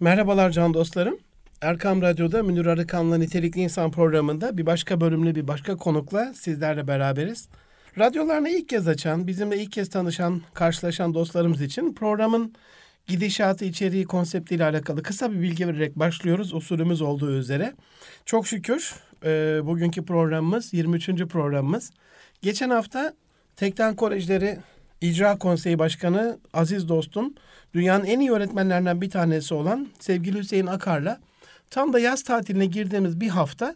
Merhabalar can dostlarım. Erkam Radyo'da Münir Arıkan'la Nitelikli İnsan programında bir başka bölümlü bir başka konukla sizlerle beraberiz. Radyolarını ilk kez açan, bizimle ilk kez tanışan, karşılaşan dostlarımız için programın gidişatı, içeriği, konseptiyle alakalı kısa bir bilgi vererek başlıyoruz usulümüz olduğu üzere. Çok şükür e, bugünkü programımız 23. programımız. Geçen hafta Tekten Kolejleri İcra Konseyi Başkanı Aziz dostum, dünyanın en iyi öğretmenlerinden bir tanesi olan sevgili Hüseyin Akar'la tam da yaz tatiline girdiğimiz bir hafta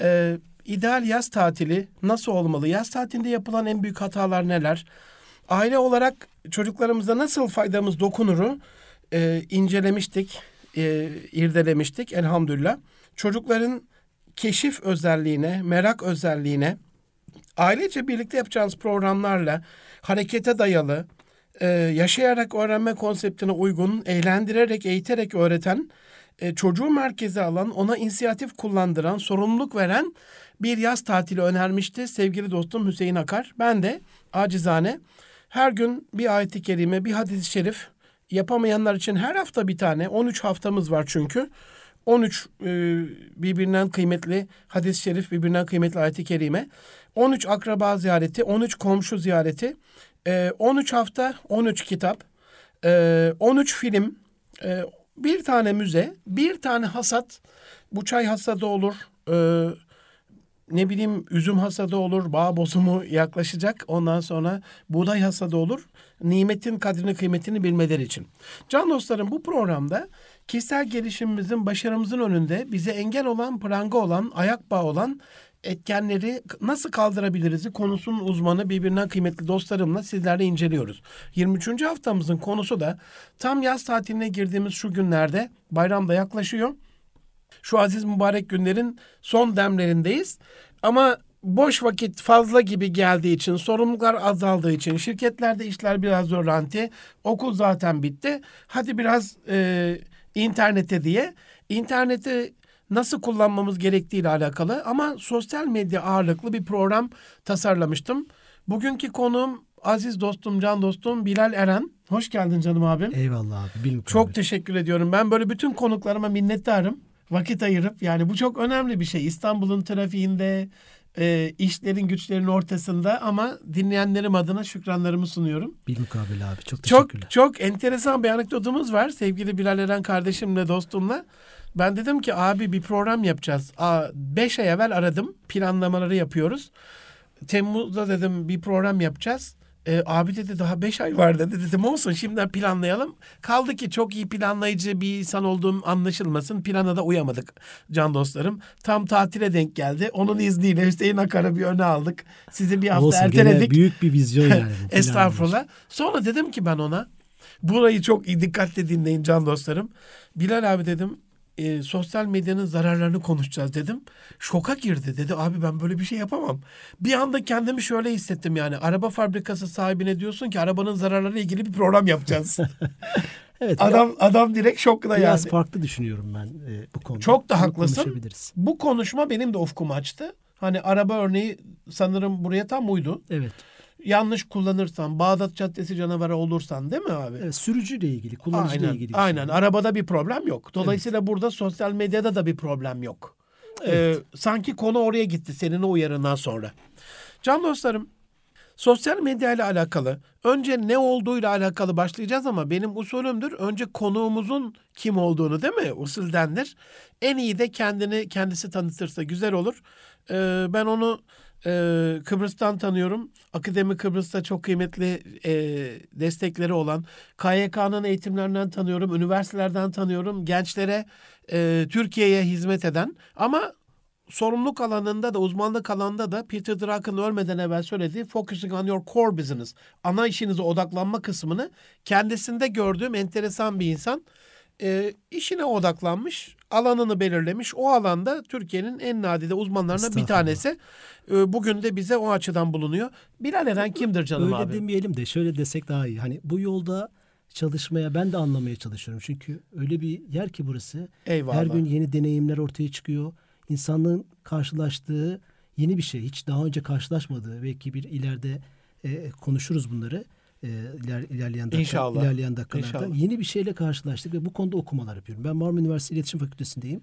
e, ideal yaz tatili nasıl olmalı? Yaz tatilinde yapılan en büyük hatalar neler? Aile olarak çocuklarımıza nasıl faydamız dokunuru e, incelemiştik, e, irdelemiştik elhamdülillah. Çocukların keşif özelliğine, merak özelliğine, ailece birlikte yapacağınız programlarla harekete dayalı, e, yaşayarak öğrenme konseptine uygun, eğlendirerek, eğiterek öğreten, e, çocuğu merkeze alan, ona inisiyatif kullandıran, sorumluluk veren bir yaz tatili önermişti sevgili dostum Hüseyin Akar. Ben de acizane her gün bir ayet-i kerime, bir hadis-i şerif yapamayanlar için her hafta bir tane, 13 haftamız var çünkü. 13 e, birbirinden kıymetli hadis-i şerif, birbirinden kıymetli ayet-i kerime. 13 akraba ziyareti, 13 komşu ziyareti, 13 e, hafta, 13 kitap, 13 e, film, e, bir tane müze, bir tane hasat. Bu çay hasadı olur, ne bileyim üzüm hasadı olur, bağ bozumu yaklaşacak. Ondan sonra buğday hasadı olur. Nimetin kadrini kıymetini bilmeleri için. Can dostlarım bu programda kişisel gelişimimizin, başarımızın önünde bize engel olan, pranga olan, ayak bağı olan etkenleri nasıl kaldırabiliriz konusunun uzmanı birbirinden kıymetli dostlarımla sizlerle inceliyoruz. 23. haftamızın konusu da tam yaz tatiline girdiğimiz şu günlerde bayram da yaklaşıyor. Şu aziz mübarek günlerin son demlerindeyiz. Ama boş vakit fazla gibi geldiği için, sorumluluklar azaldığı için, şirketlerde işler biraz zorlanti, okul zaten bitti. Hadi biraz e, internete diye. İnterneti nasıl kullanmamız gerektiği ile alakalı ama sosyal medya ağırlıklı bir program tasarlamıştım. Bugünkü konuğum aziz dostum, can dostum Bilal Eren. Hoş geldin canım abim. Eyvallah abi. Bilmiyorum. Çok teşekkür ediyorum. Ben böyle bütün konuklarıma minnettarım. Vakit ayırıp yani bu çok önemli bir şey. İstanbul'un trafiğinde, e, işlerin güçlerin ortasında ama dinleyenlerim adına şükranlarımı sunuyorum. Bir mukabele abi. Çok teşekkürler. Çok, çok enteresan bir anekdotumuz var sevgili Bilal Eren kardeşimle, dostumla. Ben dedim ki abi bir program yapacağız. Aa, beş ay evvel aradım. Planlamaları yapıyoruz. Temmuz'da dedim bir program yapacağız. E, abi dedi daha beş ay var dedi. Dedim olsun şimdiden planlayalım. Kaldı ki çok iyi planlayıcı bir insan olduğum anlaşılmasın. Plana da uyamadık can dostlarım. Tam tatile denk geldi. Onun izniyle Hüseyin Akar'ı bir öne aldık. Sizi bir hafta olsun, erteledik. büyük bir vizyon yani. Estağfurullah. Sonra dedim ki ben ona burayı çok iyi dikkatle dinleyin can dostlarım. Bilal abi dedim e, sosyal medyanın zararlarını konuşacağız dedim. Şoka girdi dedi abi ben böyle bir şey yapamam. Bir anda kendimi şöyle hissettim yani araba fabrikası sahibine diyorsun ki arabanın zararlarıyla ilgili bir program yapacağız. evet. Adam ya, adam direkt şokla biraz yani. Biraz farklı düşünüyorum ben e, bu konuda. Çok da haklısın. Bu konuşma benim de ufkumu açtı. Hani araba örneği sanırım buraya tam uydu. Evet yanlış kullanırsan, Bağdat Caddesi canavarı olursan değil mi abi? Evet, sürücüyle ilgili, kullanıcıyla aynen, ilgili. Şey. Aynen. Şey. Arabada bir problem yok. Dolayısıyla evet. burada sosyal medyada da bir problem yok. Evet. Ee, sanki konu oraya gitti senin o uyarından sonra. Can dostlarım, sosyal medya ile alakalı önce ne olduğuyla alakalı başlayacağız ama benim usulümdür. Önce konuğumuzun kim olduğunu değil mi? Usuldendir. En iyi de kendini kendisi tanıtırsa güzel olur. Ee, ben onu ee, Kıbrıs'tan tanıyorum. Akademi Kıbrıs'ta çok kıymetli e, destekleri olan. KYK'nın eğitimlerinden tanıyorum. Üniversitelerden tanıyorum. Gençlere, e, Türkiye'ye hizmet eden. Ama sorumluluk alanında da uzmanlık alanında da Peter Drucker'ın ölmeden evvel söylediği focusing on your core business. Ana işinize odaklanma kısmını kendisinde gördüğüm enteresan bir insan e, işine odaklanmış, alanını belirlemiş. O alanda Türkiye'nin en nadide uzmanlarından bir tanesi. E, bugün de bize o açıdan bulunuyor. Bilal Eren kimdir canım Öyle abi? Öyle demeyelim de şöyle desek daha iyi. Hani bu yolda çalışmaya ben de anlamaya çalışıyorum. Çünkü öyle bir yer ki burası. Eyvallah. Her gün yeni deneyimler ortaya çıkıyor. İnsanlığın karşılaştığı yeni bir şey. Hiç daha önce karşılaşmadığı belki bir ileride e, konuşuruz bunları. E, iler, ilerleyen dakika, İnşallah. ilerleyen dakikalarda İnşallah. yeni bir şeyle karşılaştık ve bu konuda okumalar yapıyorum. Ben Marmara Üniversitesi İletişim Fakültesindeyim.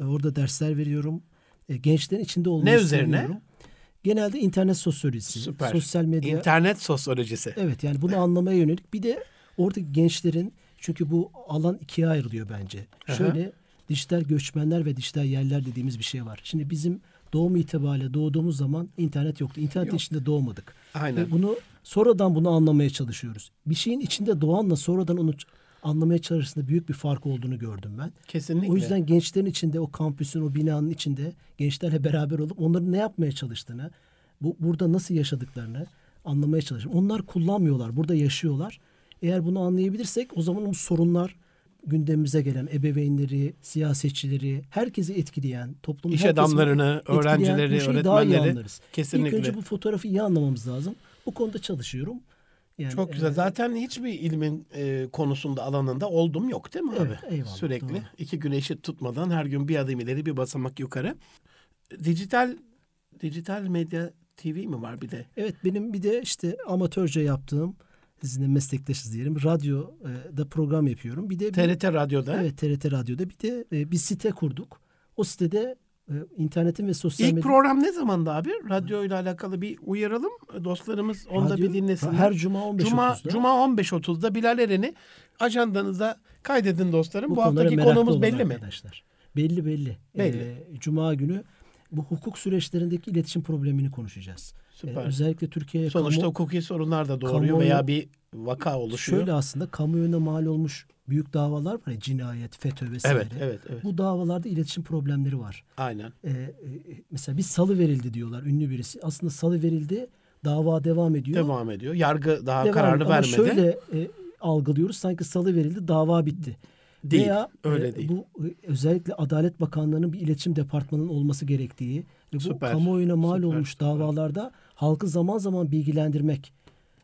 E, orada dersler veriyorum. E, gençlerin içinde olmayı Ne üzerine? Genelde internet sosyolojisi, Süper. sosyal medya. İnternet sosyolojisi. Evet yani bunu anlamaya yönelik. Bir de orada gençlerin çünkü bu alan ikiye ayrılıyor bence. Aha. Şöyle dijital göçmenler ve dijital yerler dediğimiz bir şey var. Şimdi bizim doğum itibariyle doğduğumuz zaman internet yoktu. İnternetin Yok. içinde doğmadık. Aynen. Ve bunu sonradan bunu anlamaya çalışıyoruz. Bir şeyin içinde doğanla sonradan onu anlamaya çalıştığında büyük bir fark olduğunu gördüm ben. Kesinlikle. O yüzden gençlerin içinde o kampüsün o binanın içinde gençlerle beraber olup onların ne yapmaya çalıştığını, bu burada nasıl yaşadıklarını anlamaya çalışıyorum. Onlar kullanmıyorlar, burada yaşıyorlar. Eğer bunu anlayabilirsek o zaman bu sorunlar gündemimize gelen ebeveynleri, siyasetçileri, herkesi etkileyen, toplumun İş adamlarını, öğrencileri, iyi öğretmenleri kesinlikle. İlk önce bu fotoğrafı iyi anlamamız lazım. Bu konuda çalışıyorum. Yani, Çok güzel. e, Zaten hiçbir ilmin e, konusunda alanında oldum yok değil mi abi? Evet, eyvallah, Sürekli doğru. iki gün eşit tutmadan her gün bir adım ileri bir basamak yukarı. Dijital dijital medya TV mi var bir de? Evet benim bir de işte amatörce yaptığım sizinle meslektaşız diyelim. Radyoda program yapıyorum. Bir de bir, TRT Radyo'da. evet TRT Radyo'da bir de e, bir site kurduk. O sitede internetin ve sosyal İlk medya program ne zamandı abi? Radyo ile alakalı bir uyaralım. Dostlarımız onu da Radyo, bir dinlesinler. Her cuma 15.30'da. Cuma, Cuma 15.30'da Bilal Eren'i ajandanıza kaydedin dostlarım. Bu, konulara haftaki konumuz belli mi? arkadaşlar. Belli belli. Belli. E, cuma günü bu hukuk süreçlerindeki iletişim problemini konuşacağız. Süper. E, özellikle Türkiye'ye Sonuçta kamu- hukuki sorunlar da doğuruyor kamuoyu- veya bir vaka oluşuyor. Şöyle aslında kamuoyuna mal olmuş büyük davalar var ya cinayet, FETÖ vesaire. evet, evet, evet. Bu davalarda iletişim problemleri var. Aynen. Ee, e, mesela bir salı verildi diyorlar ünlü birisi. Aslında salı verildi, dava devam ediyor. Devam ediyor. Yargı daha Devam kararını. Ama vermedi. şöyle e, algılıyoruz sanki salı verildi, dava bitti. Değil, Veya öyle e, değil. bu e, özellikle Adalet Bakanlığı'nın bir iletişim departmanının olması gerektiği ve bu Süper, kamuoyuna mal süper, olmuş süper. davalarda halkı zaman zaman bilgilendirmek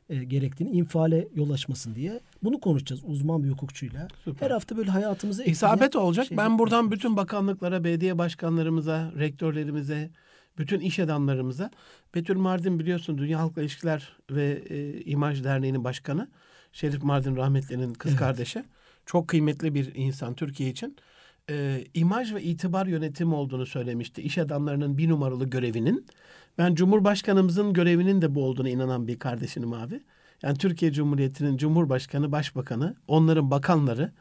e, gerektiğini, infiale yol açmasın diye bunu konuşacağız uzman bir hukukçuyla. Süper. Her hafta böyle hayatımızı İsabet olacak. Ben buradan bütün bakanlıklara, belediye başkanlarımıza, rektörlerimize, bütün iş adamlarımıza Betül Mardin biliyorsun Dünya Halkla İlişkiler ve e, İmaj Derneği'nin başkanı. Şerif Mardin rahmetlinin kız Evet. kardeşi. Çok kıymetli bir insan Türkiye için. E, imaj ve itibar yönetimi olduğunu söylemişti. İş adamlarının bir numaralı görevinin. Ben Cumhurbaşkanımızın görevinin de bu olduğuna inanan bir kardeşinim abi. Yani Türkiye Cumhuriyeti'nin Cumhurbaşkanı, Başbakanı, onların bakanları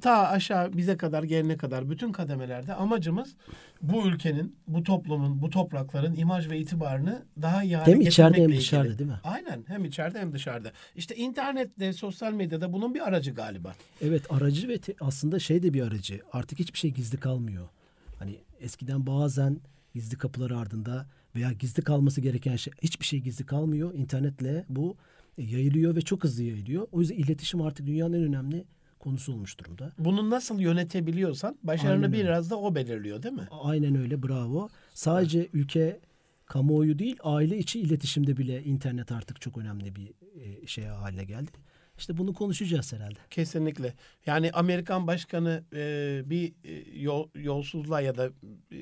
ta aşağı bize kadar gelene kadar bütün kademelerde amacımız bu ülkenin, bu toplumun, bu toprakların imaj ve itibarını daha iyi hale Hem içeride hem dışarıda ilgili. değil mi? Aynen hem içeride hem dışarıda. İşte internette, sosyal medyada bunun bir aracı galiba. Evet aracı ve te- aslında şey de bir aracı. Artık hiçbir şey gizli kalmıyor. Hani eskiden bazen gizli kapılar ardında veya gizli kalması gereken şey hiçbir şey gizli kalmıyor. İnternetle bu e, yayılıyor ve çok hızlı yayılıyor. O yüzden iletişim artık dünyanın en önemli konusu olmuş durumda. Bunu nasıl yönetebiliyorsan başarını Aynen öyle. biraz da o belirliyor değil mi? Aynen öyle bravo. Sadece ülke kamuoyu değil aile içi iletişimde bile internet artık çok önemli bir e, şey haline geldi. İşte bunu konuşacağız herhalde. Kesinlikle. Yani Amerikan başkanı e, bir e, yol, yolsuzluğa ya da e,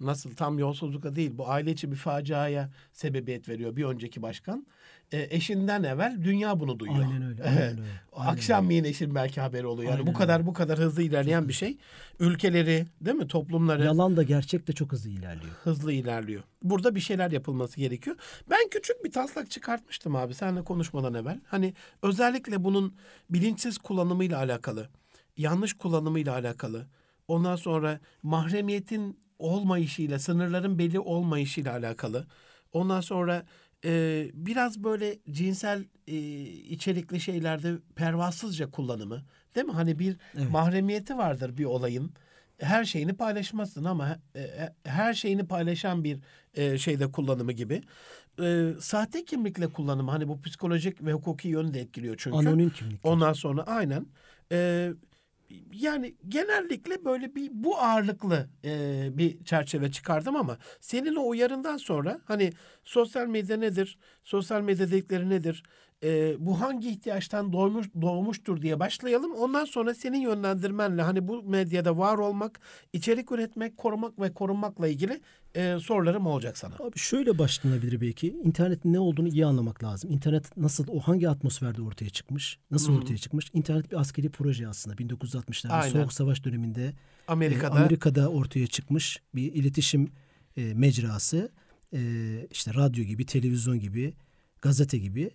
nasıl tam yolsuzlukla değil bu aile içi bir faciaya sebebiyet veriyor bir önceki başkan. E, eşinden evvel dünya bunu duyuyor. Aynen öyle. Aynen öyle. Aynen Akşamleyin eşin belki haberi oluyor. Yani Aynen bu kadar bu kadar hızlı ilerleyen bir şey. Ülkeleri, değil mi? Toplumları Yalan da gerçek de çok hızlı ilerliyor. hızlı ilerliyor. Burada bir şeyler yapılması gerekiyor. Ben küçük bir taslak çıkartmıştım abi seninle konuşmadan evvel. Hani özellikle bunun bilinçsiz kullanımıyla alakalı, yanlış kullanımıyla alakalı. Ondan sonra mahremiyetin olmayışıyla, sınırların belli olmayışıyla alakalı. Ondan sonra e, biraz böyle cinsel e, içerikli şeylerde pervasızca kullanımı. Değil mi? Hani bir Evet. mahremiyeti vardır bir olayın. Her şeyini paylaşmazsın ama e, e, her şeyini paylaşan bir e, şeyde kullanımı gibi. E, sahte kimlikle kullanımı hani bu psikolojik ve hukuki yönü de etkiliyor çünkü. Anonim kimlik. Ondan sonra aynen. E, yani genellikle böyle bir bu ağırlıklı e, bir çerçeve çıkardım ama senin o uyarından sonra hani sosyal medya nedir? Sosyal medya dedikleri nedir? E, bu hangi ihtiyaçtan doğmuş doğmuştur diye başlayalım. Ondan sonra senin yönlendirmenle hani bu medyada var olmak, içerik üretmek, korumak ve korunmakla ilgili e, sorularım olacak sana. Abi şöyle başlanabilir belki. İnternetin ne olduğunu iyi anlamak lazım. İnternet nasıl, o hangi atmosferde ortaya çıkmış? Nasıl Hı-hı. ortaya çıkmış? İnternet bir askeri proje aslında. 1960'larda Aynen. Soğuk Savaş döneminde Amerika'da, e, Amerika'da ortaya çıkmış bir iletişim e, mecrası. E, işte radyo gibi, televizyon gibi, gazete gibi,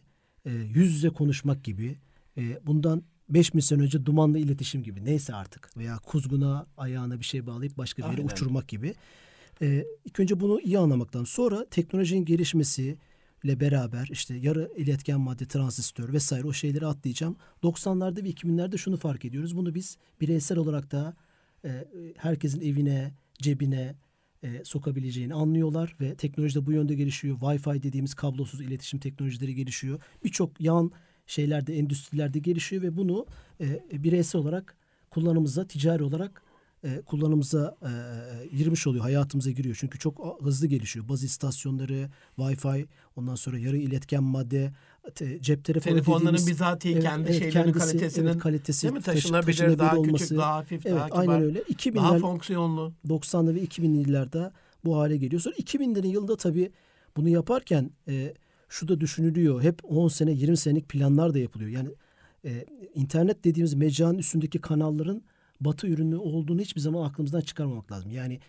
e, yüz yüze konuşmak gibi. E, bundan 5000 sene önce dumanlı iletişim gibi neyse artık veya kuzguna ayağına bir şey bağlayıp başka bir yere Aynen. uçurmak gibi. E, ilk önce bunu iyi anlamaktan sonra teknolojinin gelişmesi ile beraber işte yarı iletken madde, transistör vesaire o şeyleri atlayacağım. 90'larda ve 2000'lerde şunu fark ediyoruz. Bunu biz bireysel olarak da e, herkesin evine, cebine e, sokabileceğini anlıyorlar ve teknoloji de bu yönde gelişiyor. Wi-Fi dediğimiz kablosuz iletişim teknolojileri gelişiyor. Birçok yan şeylerde, endüstrilerde gelişiyor ve bunu e, bireysel olarak kullanımıza, ticari olarak e, kullanımıza e, girmiş oluyor, hayatımıza giriyor. Çünkü çok hızlı gelişiyor. Baz istasyonları, Wi-Fi, ondan sonra yarı iletken madde, te, cep telefonu telefonların dediğimiz, bizatihi Evet, kendi evet, şeylerinin kendisi, kalitesinin evet, kalitesi, değil mi? taşı- taşınabilir, taşınabilir daha olması. küçük, daha hafif, Evet, daha kibar, aynen öyle. daha 2000'ler fonksiyonlu. 90'lı ve 2000'li yıllarda bu hale geliyor. Sonra 2000'lerin yılında tabii bunu yaparken e, şu da düşünülüyor. Hep 10 sene 20 senelik planlar da yapılıyor. Yani e, internet dediğimiz mecranın üstündeki kanalların batı ürünü olduğunu hiçbir zaman aklımızdan çıkarmamak lazım. Yani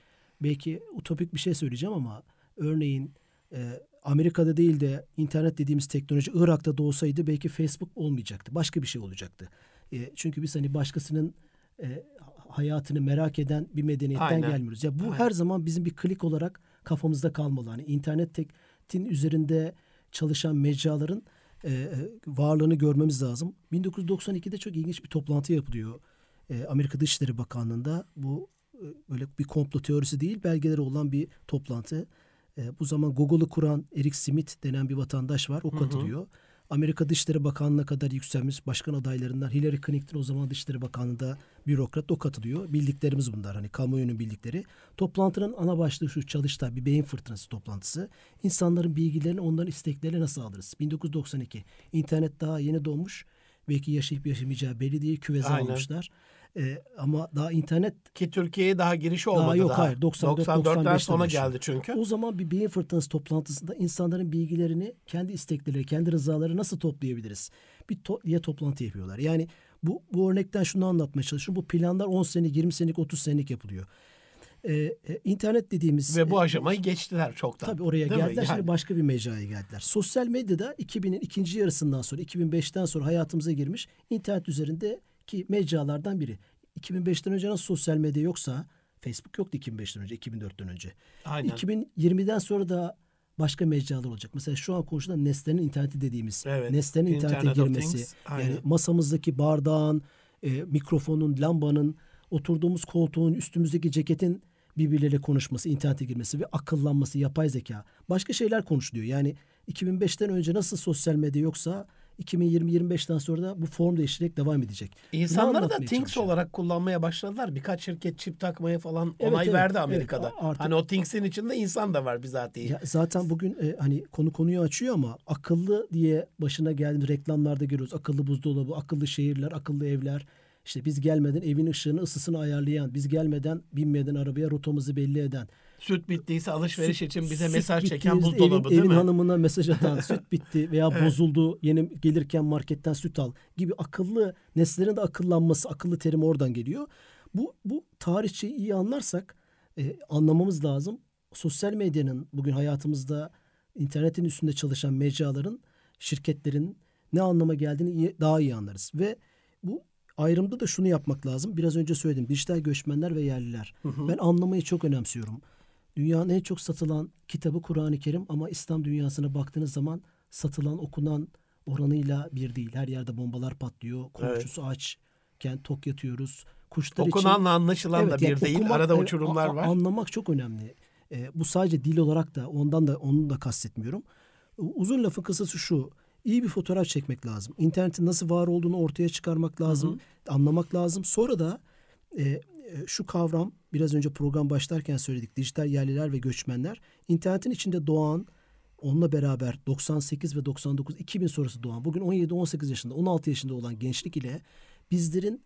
belki utopik bir şey söyleyeceğim ama örneğin e, Amerika'da değil de internet dediğimiz teknoloji Irak'ta da olsaydı belki Facebook olmayacaktı. Başka bir şey olacaktı. E, çünkü biz hani başkasının e, hayatını merak eden bir medeniyetten Aynen. gelmiyoruz. Ya bu Aynen. her zaman bizim bir klik olarak kafamızda kalmalı. Hani internetin üzerinde çalışan mecraların e, e, varlığını görmemiz lazım. 1992'de çok ilginç bir toplantı yapılıyor. E, Amerika Dışişleri Bakanlığı'nda bu e, böyle bir komplo teorisi değil belgeleri olan bir toplantı. E, bu zaman Google'ı kuran Eric Smith denen bir vatandaş var. O Hı hı. katılıyor. Amerika Dışişleri Bakanlığı'na kadar yükselmiş başkan adaylarından Hillary Clinton o zaman Dışişleri Bakanlığı'nda bürokrat o katılıyor. Bildiklerimiz bunlar hani kamuoyunun bildikleri. Toplantının ana başlığı şu çalıştay bir beyin fırtınası toplantısı. İnsanların bilgilerini onların isteklerine nasıl alırız? 1992 internet daha yeni doğmuş. Belki yaşayıp yaşamayacağı belli değil küveze Aynen. almışlar. E, ama daha internet Ki Türkiye'ye daha girişi olmadı Daha yok, hayır. 94, 94'ten 95'te sonra geldi çünkü. O zaman bir beyin fırtınası toplantısında insanların bilgilerini, kendi istekleri, kendi rızaları nasıl toplayabiliriz? Bir to- diye toplantı yapıyorlar. Yani bu, bu örnekten şunu anlatmaya çalışıyorum. Bu planlar 10 senelik, 20 senelik, 30 senelik yapılıyor. Ee, e, internet dediğimiz... Ve bu e, aşamayı geçtiler çoktan. Tabii oraya mi? geldiler. Yani Şimdi başka bir mecraya geldiler. Sosyal medyada 2000'in ikinci yarısından sonra, 2005'ten sonra hayatımıza girmiş internet üzerindeki mecralardan biri. 2005'ten önce nasıl sosyal medya yoksa Facebook yoktu 2005'ten önce, 2004'ten önce. Aynen. 2020'den sonra da başka mecralar olacak. Mesela şu an konuşulan Nesne'nin interneti dediğimiz. Evet. Nesne'nin internete Internet girmesi. Yani masamızdaki bardağın, e, mikrofonun, lambanın, oturduğumuz koltuğun, üstümüzdeki ceketin birbirleriyle konuşması, internete girmesi ve akıllanması, yapay zeka. Başka şeyler konuşuluyor. Yani 2005'ten önce nasıl sosyal medya yoksa 2020-25'ten sonra da bu form değiştirerek devam edecek. İnsanları da Things olarak kullanmaya başladılar. Birkaç şirket çip takmaya falan Evet, onay evet, verdi evet. Amerika'da. Artık- Hani o Things'in içinde insan da var bizatihi. Ya zaten bugün e, hani konu konuyu açıyor ama akıllı diye başına geldiğimiz reklamlarda görüyoruz. Akıllı buzdolabı, akıllı şehirler, akıllı evler. İşte biz gelmeden evin ışığını, ısısını ayarlayan, biz gelmeden binmeden arabaya rotamızı belli eden. Süt bittiyse alışveriş Süt- için bize mesaj çeken buzdolabı evin, değil evin mi? hanımına mesaj atan süt bitti veya bozuldu yeni gelirken marketten süt al gibi akıllı nesnelerin de akıllanması akıllı terim oradan geliyor. Bu bu tarihçeyi iyi anlarsak e, anlamamız lazım. Sosyal medyanın bugün hayatımızda internetin üstünde çalışan mecraların şirketlerin ne anlama geldiğini iyi- daha iyi anlarız ve bu ayrımda da şunu yapmak lazım. Biraz önce söyledim. Dijital göçmenler ve yerliler. Ben anlamayı çok önemsiyorum. Dünyanın en çok satılan kitabı Kur'an-ı Kerim ama İslam dünyasına baktığınız zaman satılan, okunan oranıyla bir değil. Her yerde bombalar patlıyor. Komşusu açken tok yatıyoruz. Kuşlar için... Okunanla anlaşılan da bir yani değil. okumak, Arada evet, uçurumlar var. Anlamak çok önemli. E, bu sadece dil olarak da ondan da onu da kastetmiyorum. Uzun lafın kısası şu. İyi bir fotoğraf çekmek lazım. İnternetin nasıl var olduğunu ortaya çıkarmak lazım. Anlamak lazım. Sonra da e, e, şu kavram biraz önce program başlarken söyledik. Dijital yerliler ve göçmenler. internetin içinde doğan onunla beraber 98 ve 99 2000 sonrası doğan bugün 17 18 yaşında 16 yaşında olan gençlik ile bizlerin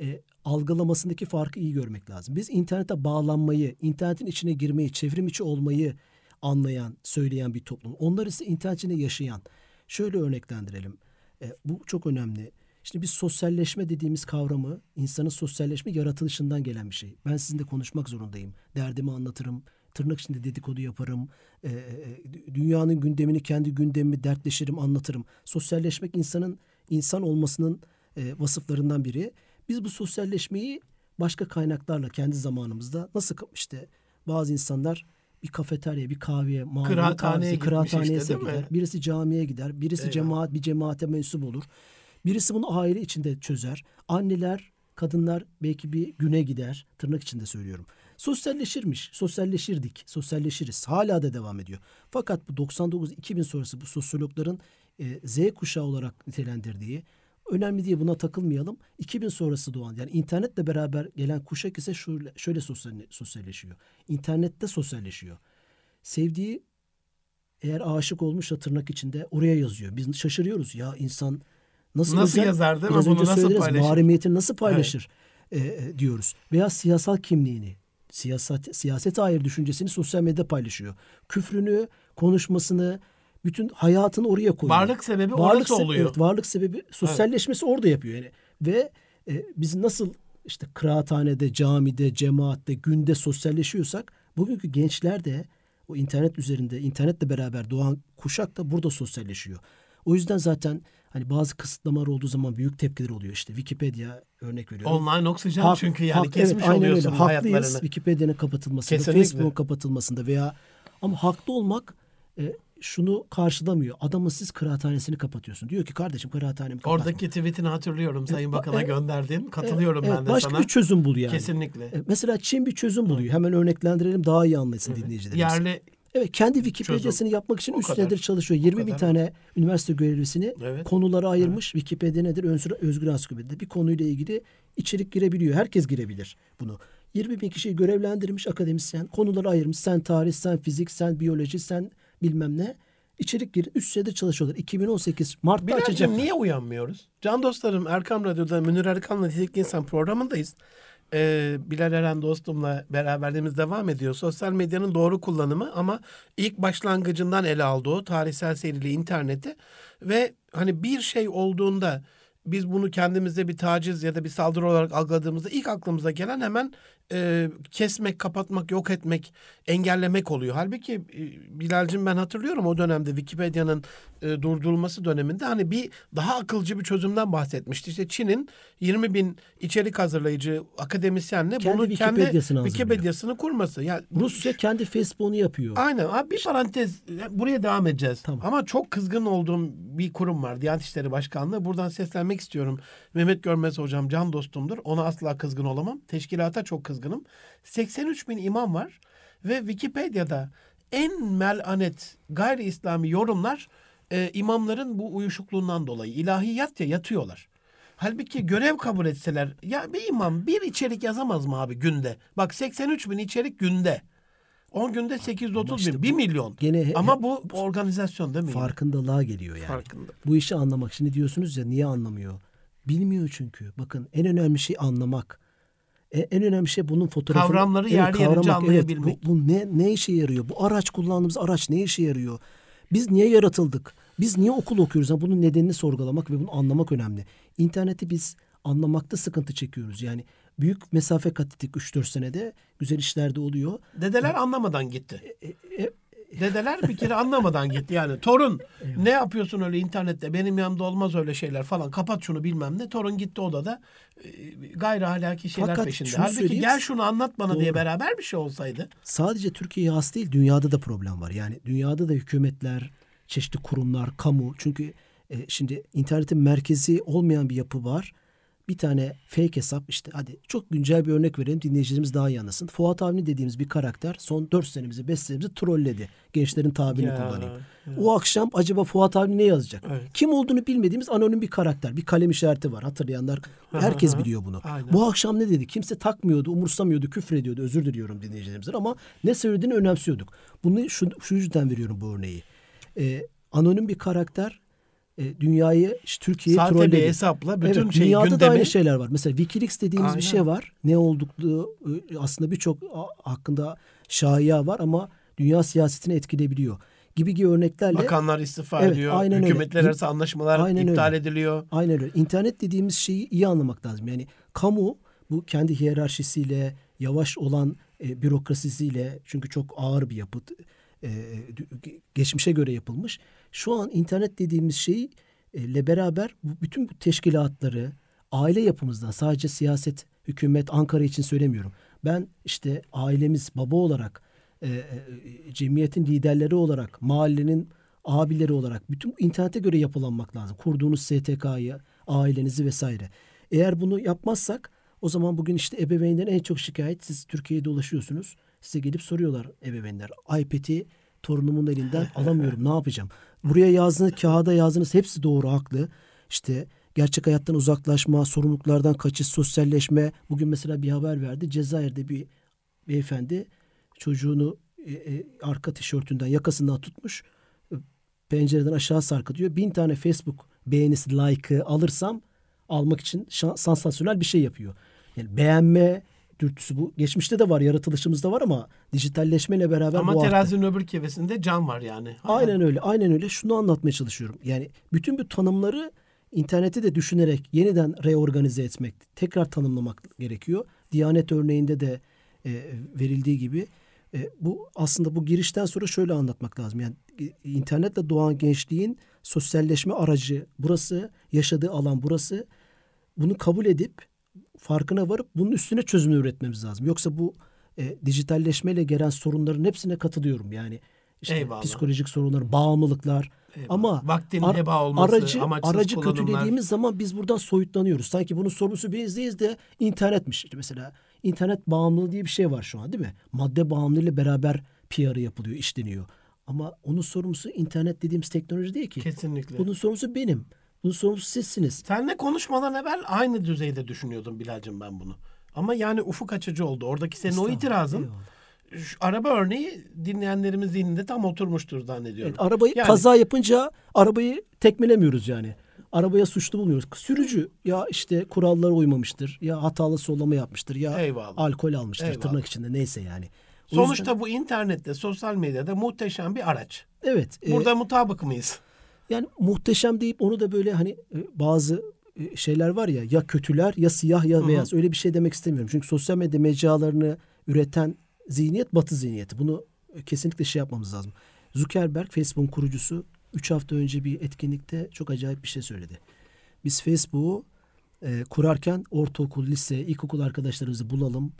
e, algılamasındaki farkı iyi görmek lazım. Biz internete bağlanmayı, internetin içine girmeyi, çevrim içi olmayı anlayan, söyleyen bir toplum. Onlar ise internet içinde yaşayan. Şöyle örneklendirelim. E, bu çok önemli. Şimdi biz sosyalleşme dediğimiz kavramı, insanın sosyalleşme yaratılışından gelen bir şey. Ben sizinle konuşmak zorundayım. Derdimi anlatırım, tırnak içinde dedikodu yaparım. E, e, dünyanın gündemini kendi gündemimi dertleşirim, anlatırım. Sosyalleşmek insanın insan olmasının e, vasıflarından biri. Biz bu sosyalleşmeyi başka kaynaklarla kendi zamanımızda nasıl işte bazı insanlar bir kafeterya, bir kahveye, mağaza, kıraathaneye, kıraathaneye işte, gider. Birisi camiye gider, birisi Eyvallah. cemaat bir cemaate mensup olur. Birisi bunu aile içinde çözer. Anneler, kadınlar belki bir güne gider. Tırnak içinde söylüyorum. Sosyalleşirmiş, sosyalleşirdik, sosyalleşiriz. Hala da devam ediyor. Fakat bu 99-2000 sonrası bu sosyologların e, Z kuşağı olarak nitelendirdiği önemli diye buna takılmayalım. 2000 sonrası doğan yani internetle beraber gelen kuşak ise şöyle, şöyle sosyalleşiyor. İnternette sosyalleşiyor. Sevdiği eğer aşık olmuşsa tırnak içinde oraya yazıyor. Biz şaşırıyoruz ya insan nasıl, nasıl özel, yazar değil mi? Bunu nasıl paylaşır? Mahremiyetini nasıl paylaşır evet. e, diyoruz. Veya siyasal kimliğini, siyaset, siyasete hayır düşüncesini sosyal medyada paylaşıyor. Küfrünü, konuşmasını, bütün hayatını oraya koyuyor. Varlık sebebi varlık orası se- oluyor. Evet, varlık sebebi sosyalleşmesi evet. orada yapıyor yani. Ve e, biz nasıl işte kıraathanede, camide, cemaatte, günde sosyalleşiyorsak bugünkü gençler de o internet üzerinde, internetle beraber doğan kuşak da burada sosyalleşiyor. O yüzden zaten hani bazı kısıtlamalar olduğu zaman büyük tepkiler oluyor. İşte Wikipedia örnek veriyorum. Online oksijen hak, çünkü yani hak, kesmiş evet, oluyorsun öyle. hayatlarını. Haklıyız Wikipedia'nın kapatılmasında, Facebook'un kapatılmasında veya ama haklı olmak e, şunu karşılamıyor. Adamın siz kıraathanesini kapatıyorsun. Diyor ki kardeşim kıraathanemi kapatma. Oradaki tweetini hatırlıyorum Sayın e, Bakan'a e, gönderdiğin. Katılıyorum e, ben de başka sana. Başka bir çözüm bul yani. Kesinlikle. E, mesela Çin bir çözüm buluyor. Hemen örneklendirelim daha iyi anlasın evet. dinleyicilerimiz. Yerli Evet kendi Wikipedia'sını yapmak için 3 senedir çalışıyor. 20 bin tane üniversite görevlisini evet. konulara ayırmış. Evet. Wikipedia nedir? Özgür, özgür ansiklopedide bir konuyla ilgili içerik girebiliyor. Herkes girebilir bunu. 20 bin kişiyi görevlendirmiş akademisyen. Konuları ayırmış. Sen tarih, sen fizik, sen biyoloji, sen bilmem ne içerik girin. Üst sene çalışıyorlar. 2018 Mart'ta Bilal'cim açacak. niye uyanmıyoruz? Can dostlarım Erkam Radyo'da Münir Erkan'la Nitelikli İnsan programındayız. Ee, Bilal Eren dostumla beraberliğimiz devam ediyor. Sosyal medyanın doğru kullanımı ama ilk başlangıcından ele aldığı tarihsel serili interneti ve hani bir şey olduğunda biz bunu kendimizde bir taciz ya da bir saldırı olarak algıladığımızda ilk aklımıza gelen hemen e, kesmek, kapatmak, yok etmek, engellemek oluyor. Halbuki e, Bilal'cim ben hatırlıyorum o dönemde Wikipedia'nın e, durdurulması döneminde hani bir daha akılcı bir çözümden bahsetmişti. İşte Çin'in 20 bin içerik hazırlayıcı akademisyenle kendi bunu Wikipedia'sını kendi Wikipedia'sını kurması. Yani Rusya kendi Facebook'unu yapıyor. Aynen. Abi bir parantez buraya devam edeceğiz. Tamam. Ama çok kızgın olduğum bir kurum var. Diyanet İşleri Başkanlığı. Buradan seslenmek istiyorum. Mehmet Görmez hocam can dostumdur. Ona asla kızgın olamam. Teşkilata çok kızgınım. 83 bin imam var ve Wikipedia'da en melanet gayri İslami yorumlar e, imamların bu uyuşukluğundan dolayı ilahiyat ya yatıyorlar. Halbuki görev kabul etseler ya bir imam bir içerik yazamaz mı abi günde? Bak 83 bin içerik günde. 10 günde 830 işte bin, 1 milyon. Gene Ama bu organizasyon değil mi? Farkındalığa geliyor yani. Farkında. Bu işi anlamak. Şimdi diyorsunuz ya niye anlamıyor? Bilmiyor çünkü. Bakın en önemli şey anlamak. E, en önemli şey bunun fotoğrafını... Kavramları evet, yerli yerince anlayabilmek. Evet, bu, bu ne, ne işe yarıyor? Bu araç kullandığımız araç ne işe yarıyor? Biz niye yaratıldık? Biz niye okul okuyoruz? Yani bunun nedenini sorgulamak ve bunu anlamak önemli. İnterneti biz anlamakta sıkıntı çekiyoruz. Yani büyük mesafe kat ettik 3-4 senede. Güzel işler de oluyor. Dedeler anlamadan gitti. E, e, e Dedeler bir kere anlamadan gitti yani. Torun ne yapıyorsun öyle internette benim yanımda olmaz öyle şeyler falan kapat şunu bilmem ne. Torun gitti odada e, gayri ahlaki şeyler Fakat peşinde. Halbuki gel şunu anlat bana doğru. diye beraber bir şey olsaydı. Sadece Türkiye'ye has değil dünyada da problem var. Yani dünyada da hükümetler, çeşitli kurumlar, kamu. Çünkü e, şimdi internetin merkezi olmayan bir yapı var bir tane fake hesap işte hadi çok güncel bir örnek verelim dinleyicilerimiz daha iyi anlasın. Fuat Avni dediğimiz bir karakter son 4 senemizi 5 senemizi trolledi. Gençlerin tabirini ya, kullanayım. Ya. O akşam acaba Fuat Avni ne yazacak? Evet. Kim olduğunu bilmediğimiz anonim bir karakter. Bir kalem işareti var hatırlayanlar. Herkes biliyor bunu. Aynen. Bu akşam ne dedi? Kimse takmıyordu, umursamıyordu, küfür ediyordu. Özür diliyorum dinleyicilerimizden ama ne söylediğini önemsiyorduk. Bunu şu, şu yüzden veriyorum bu örneği. E, anonim bir karakter e, dünyayı işte Türkiye'yi Sahte trolledi. bir hesapla bütün evet, şey dünyada da gündemi aynı şeyler var. Mesela Wikileaks dediğimiz Aynen. bir şey var. Ne oldukluğu e, aslında birçok hakkında şaya var ama dünya siyasetini etkileyebiliyor. Gibi gibi örneklerle bakanlar istifa Evet, ediyor. aynen öyle. Hükümetler arası anlaşmalar Aynen iptal öyle. ediliyor. Aynen öyle. İnternet dediğimiz şeyi iyi anlamak lazım. Yani kamu bu kendi hiyerarşisiyle, yavaş olan e, bürokrasisiyle çünkü çok ağır bir yapıt e, geçmişe göre yapılmış. Şu an internet dediğimiz şey ile beraber bütün bu teşkilatları aile yapımızdan sadece siyaset, hükümet, Ankara için söylemiyorum. Ben işte ailemiz baba olarak e, cemiyetin liderleri olarak, mahallenin abileri olarak bütün internete göre yapılanmak lazım. Kurduğunuz STK'yı, ailenizi vesaire. Eğer bunu yapmazsak o zaman bugün işte ebeveynlerin en çok şikayet siz Türkiye'ye dolaşıyorsunuz. Size gelip soruyorlar ebeveynler. iPad'i torunumun elinden alamıyorum ne yapacağım? Buraya yazdığınız kağıda yazdığınız hepsi doğru haklı. İşte gerçek hayattan uzaklaşma, sorumluluklardan kaçış, sosyalleşme. Bugün mesela bir haber verdi. Cezayir'de bir beyefendi çocuğunu e, e, arka tişörtünden yakasından tutmuş. Pencereden aşağı sarkıtıyor. Bin tane Facebook beğenisi, like'ı alırsam almak için şan- sansasyonel bir şey yapıyor. Yani beğenme dürtüsü bu. Geçmişte de var, yaratılışımızda var ama dijitalleşmeyle beraber Ama bu arttı. terazinin öbür kefesinde can var yani. Aynen öyle. Aynen öyle. Şunu anlatmaya çalışıyorum. Yani bütün bu tanımları interneti de düşünerek yeniden reorganize etmek, tekrar tanımlamak gerekiyor. Diyanet örneğinde de e, verildiği gibi e, bu aslında bu girişten sonra şöyle anlatmak lazım. Yani e, internetle doğan gençliğin sosyalleşme aracı burası, yaşadığı alan burası. Bunu kabul edip farkına varıp bunun üstüne çözümü üretmemiz lazım. Yoksa bu e, dijitalleşmeyle gelen sorunların hepsine katılıyorum. Yani işte Eyvallah. psikolojik sorunlar, bağımlılıklar. Eyvallah. Ama Vaktin ar- heba olması, aracı, aracı kullanımlar. kötülediğimiz zaman biz buradan soyutlanıyoruz. Sanki bunun sorumlusu bizdeyiz de internetmiş. İşte mesela internet bağımlılığı diye bir şey var şu an değil mi? Madde bağımlılığıyla beraber PR'ı yapılıyor, işleniyor. Ama onun sorumlusu internet dediğimiz teknoloji değil ki. Kesinlikle. Bunun sorumlusu benim. Bunun sorumlusu sizsiniz. Seninle konuşmadan evvel aynı düzeyde düşünüyordum Bilal'cim ben bunu. Ama yani ufuk açıcı oldu. Oradaki senin o itirazın eyvallah. şu araba örneği dinleyenlerimiz zihninde tam oturmuştur zannediyorum. Evet, arabayı Yani- kaza yapınca arabayı tekmelemiyoruz yani. Arabaya suçlu bulmuyoruz. Sürücü ya işte kurallara uymamıştır. Ya hatalı sollama yapmıştır. Ya Eyvallah. alkol almıştır Eyvallah. tırnak içinde neyse yani. O Sonuçta yüzden- bu internette, sosyal medyada muhteşem bir araç. evet. e, Burada mutabık mıyız? Yani muhteşem deyip onu da böyle hani e, bazı e, şeyler var ya ya kötüler ya siyah ya Hı hı. beyaz öyle bir şey demek istemiyorum. Çünkü sosyal medya mecralarını üreten zihniyet batı zihniyeti. Bunu e, kesinlikle şey yapmamız lazım. Zuckerberg Facebook'un kurucusu 3 hafta önce bir etkinlikte çok acayip bir şey söyledi. Biz Facebook'u e, kurarken ortaokul, lise, ilkokul arkadaşlarımızı bulalım.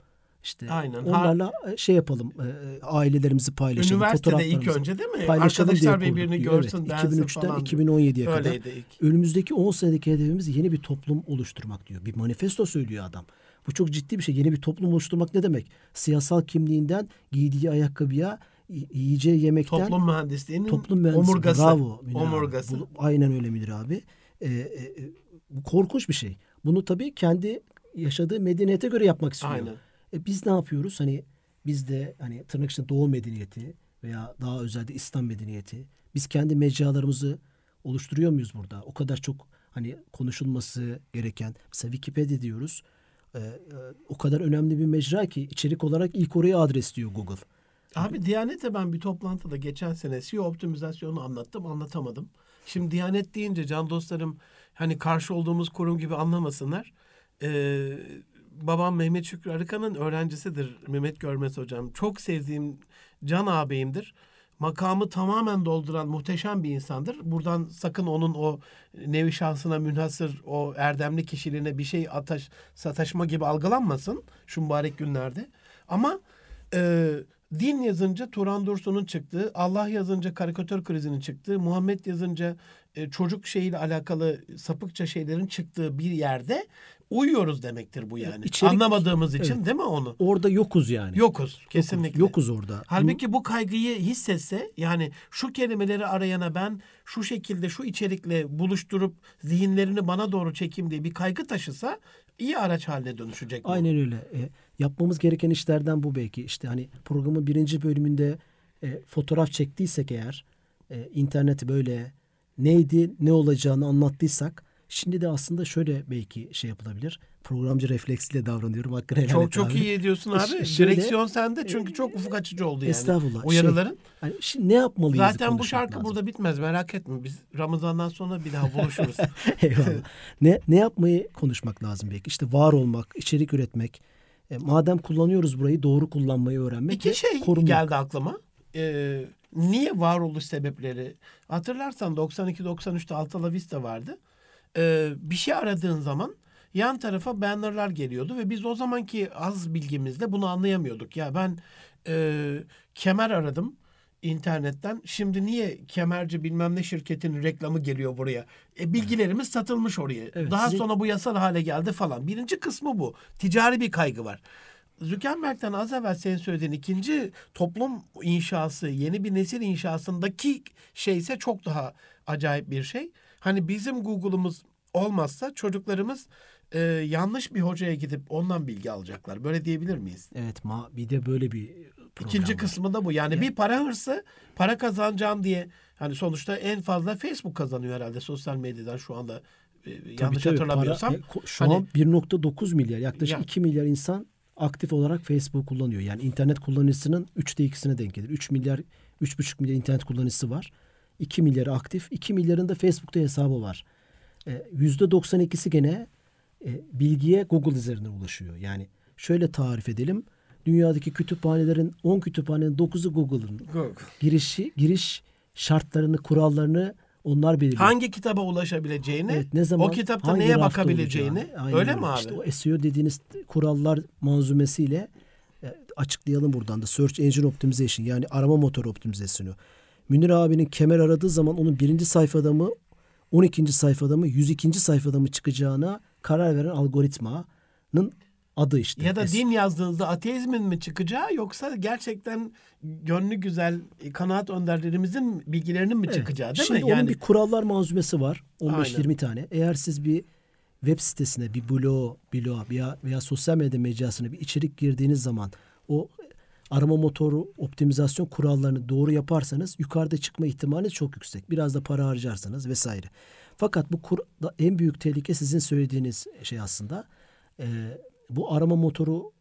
İşte Aynen. onlarla e, şey yapalım. e, e, ailelerimizi paylaşalım. Üniversitede ilk önce değil mi? Arkadaşlar birbirini Evet, görsün, beğensin 2003'ten falan. 2017'ye kadar. Öyleydi ilk. Önümüzdeki 10 senedeki hedefimiz yeni bir toplum oluşturmak diyor. Bir manifesto söylüyor adam. Bu çok ciddi bir şey. Yeni bir toplum oluşturmak ne demek? Siyasal kimliğinden giydiği ayakkabıya, yiyeceği yemekten Toplum mühendisliğinin toplum mühendisi. omurgası. Bravo. Münir abi. Omurgası. Bu- aynen öyle Münir abi. Ee, e, bu korkunç bir şey. Bunu tabii kendi yaşadığı medeniyete göre yapmak istiyor. Aynen. E, biz ne yapıyoruz? Hani biz de hani tırnak içinde Doğu medeniyeti veya daha özelde İslam medeniyeti biz kendi mecralarımızı oluşturuyor muyuz burada? O kadar çok hani konuşulması gereken mesela Wikipedia diyoruz. E, e, o kadar önemli bir mecra ki içerik olarak ilk oraya adresliyor Google. Abi Diyanet'e ben bir toplantıda geçen sene SEO optimizasyonu anlattım, anlatamadım. Şimdi Diyanet deyince can dostlarım hani karşı olduğumuz kurum gibi anlamasınlar. Ee, babam Mehmet Şükrü Arıkan'ın öğrencisidir Mehmet Görmez hocam. Çok sevdiğim can ağabeyimdir. Makamı tamamen dolduran muhteşem bir insandır. Buradan sakın onun o nevi şahsına münhasır o erdemli kişiliğine bir şey ataş, sataşma gibi algılanmasın şu mübarek günlerde. Ama e, din yazınca Turan Dursun'un çıktığı, Allah yazınca karikatür krizinin çıktığı, Muhammed yazınca e, çocuk şeyiyle alakalı sapıkça şeylerin çıktığı bir yerde uyuyoruz demektir bu yani. içerik- Anlamadığımız için Evet. değil mi onu? Orada yokuz yani. Yokuz kesinlikle. Yokuz orada. Halbuki bu kaygıyı hissetse yani şu kelimeleri arayana ben şu şekilde şu içerikle buluşturup zihinlerini bana doğru çekeyim diye bir kaygı taşısa iyi araç haline dönüşecek bu. Aynen öyle. E, yapmamız gereken işlerden bu belki. İşte hani programın birinci bölümünde e, fotoğraf çektiysek eğer e, interneti böyle neydi ne olacağını anlattıysak şimdi de aslında şöyle belki şey yapılabilir. Programcı refleksiyle davranıyorum. Hakkını helal Çok et çok abi. iyi ediyorsun abi. Ş- şöyle- Direksiyon sende çünkü çok ufuk açıcı oldu yani. Estağfurullah. Uyarıların. Hani şimdi ne yapmalıyız? Zaten bu şarkı lazım. burada bitmez merak etme. Biz Ramazan'dan sonra bir daha buluşuruz. Eyvallah. ne ne yapmayı konuşmak lazım belki? İşte var olmak, içerik üretmek. E, madem kullanıyoruz burayı doğru kullanmayı öğrenmek İki şey korumak. geldi aklıma. Ee, niye varoluş sebepleri? Hatırlarsan 92-93'te Alta Vista vardı. Ee, bir şey aradığın zaman yan tarafa bannerlar geliyordu ve biz o zamanki az bilgimizle bunu anlayamıyorduk. Ya ben e, kemer aradım internetten. Şimdi niye kemerci bilmem ne şirketin reklamı geliyor buraya? E, bilgilerimiz satılmış oraya. Evet, Daha sizin- sonra bu yasal hale geldi falan. Birinci kısmı bu. Ticari bir kaygı var. Zuckerberg'den az evvel senin söylediğin ikinci toplum inşası, yeni bir nesil inşasındaki şey ise çok daha acayip bir şey. Hani bizim Google'umuz olmazsa çocuklarımız e, yanlış bir hocaya gidip ondan bilgi alacaklar. Böyle diyebilir miyiz? Evet ma bir de böyle bir İkinci var. kısmı da bu. Yani bir para hırsı, para kazanacağım diye hani sonuçta en fazla Facebook kazanıyor herhalde sosyal medyadan şu anda e, yanlış Tabii, tabii, hatırlamıyorsam. para- e, şu Hani- an 1.9 milyar yaklaşık Ya- 2 milyar insan aktif olarak Facebook kullanıyor. Yani internet kullanıcısının 3'te 2'sine denk gelir. 3 milyar 3,5 milyar internet kullanıcısı var. 2 milyarı aktif. 2 milyarın da Facebook'ta hesabı var. E, %92'si gene e, bilgiye Google üzerinden ulaşıyor. Yani şöyle tarif edelim. Dünyadaki kütüphanelerin 10 kütüphanenin 9'u Google'ın. Girişi, giriş şartlarını, kurallarını onlar belirliyor. Hangi kitaba ulaşabileceğini, Evet, ne zaman o kitapta neye bakabileceğini. Aynen öyle mi abi? İşte o SEO dediğiniz kurallar manzumesiyle e, açıklayalım buradan da. Search Engine Optimization yani arama motoru optimizasyonu. Münir abinin kemer aradığı zaman onun birinci sayfada mı 12. sayfada mı 102. sayfada mı çıkacağına karar veren algoritmanın adı işte. Ya da din yazdığınızda ateizmin mi çıkacağı yoksa gerçekten gönlü güzel e, kanaat önderlerimizin bilgilerinin mi Evet. çıkacağı değil Şimdi mi? onun Yani bir kurallar manzumesi var. Aynen. 15-20 tane. Eğer siz bir web sitesine, bir blog, blog veya, veya sosyal medya mecrasına bir içerik girdiğiniz zaman o arama motoru optimizasyon kurallarını doğru yaparsanız yukarıda çıkma ihtimali çok yüksek. Biraz da para harcarsanız vesaire. Fakat bu kur, en büyük tehlike sizin söylediğiniz şey aslında. Ee, bu arama motoru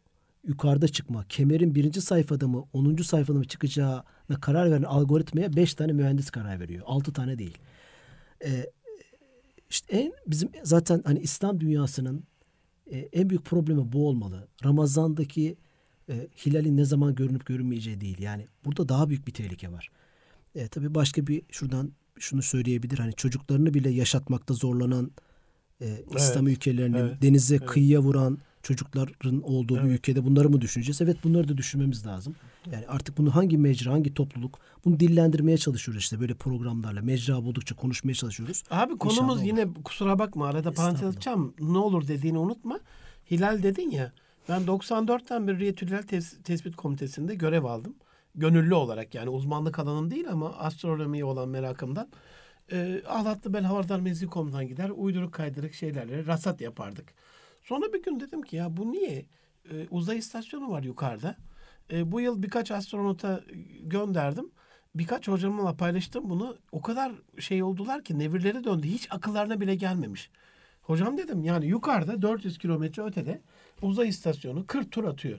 yukarıda çıkma. Kemerin birinci sayfada mı, 10. sayfada mı çıkacağına karar veren algoritmaya 5 tane mühendis karar veriyor. 6 tane değil. Ee, işte en bizim zaten hani İslam dünyasının e, en büyük problemi bu olmalı. Ramazan'daki e, hilalin ne zaman görünüp görünmeyeceği değil. Yani burada daha büyük bir tehlike var. E, tabii başka bir şuradan şunu söyleyebilir. Hani çocuklarını bile yaşatmakta zorlanan e, İslam ülkelerinin evet, denize kıyıya vuran çocukların olduğu bir Evet. ülkede bunları mı düşüneceğiz? Evet bunları da düşünmemiz lazım. Yani artık bunu hangi mecra, hangi topluluk bunu dillendirmeye çalışıyoruz işte böyle programlarla. Mecra buldukça konuşmaya çalışıyoruz. Abi konumuz İnşallah olur. yine kusura bakma arada parantez açacağım. Ne olur dediğini unutma. Hilal dedin ya. Ben 94'ten beri Riyetül Hilal Tes- Tespit Komitesi'nde görev aldım. Gönüllü olarak yani uzmanlık alanım değil ama astronomiye olan merakımdan. Ee, Ahlatlı Bel Havardar Mezgi Komutan gider uyduruk kaydırık şeylerle rasat yapardık. Sonra bir gün dedim ki ya bu niye? Ee, uzay istasyonu var yukarıda. Ee, bu yıl birkaç astronota gönderdim. Birkaç hocamla paylaştım bunu. O kadar şey oldular ki nevirleri döndü. Hiç akıllarına bile gelmemiş. Hocam dedim yani yukarıda 400 kilometre ötede uzay istasyonu 40 tur atıyor.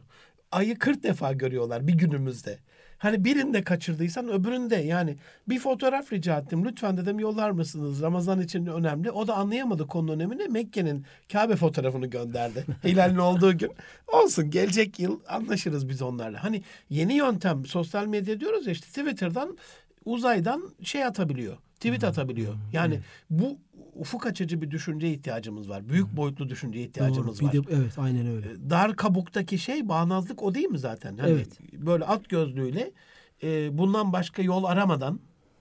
Ayı 40 defa görüyorlar bir günümüzde. Hani birinde kaçırdıysan öbüründe yani bir fotoğraf rica ettim. Lütfen dedim yollar mısınız? Ramazan için önemli. O da anlayamadı konunun önemini. Mekke'nin Kabe fotoğrafını gönderdi. Hilal'in olduğu gün. Olsun gelecek yıl anlaşırız biz onlarla. Hani yeni yöntem sosyal medya diyoruz ya işte Twitter'dan uzaydan şey atabiliyor. Tweet atabiliyor. Yani bu ufuk açıcı bir düşünceye ihtiyacımız var. Büyük boyutlu düşünceye ihtiyacımız Doğru. var. Bir de- evet aynen öyle. Dar kabuktaki şey bağnazlık o değil mi zaten? Hani Evet. Böyle at gözlüğüyle e, bundan başka yol aramadan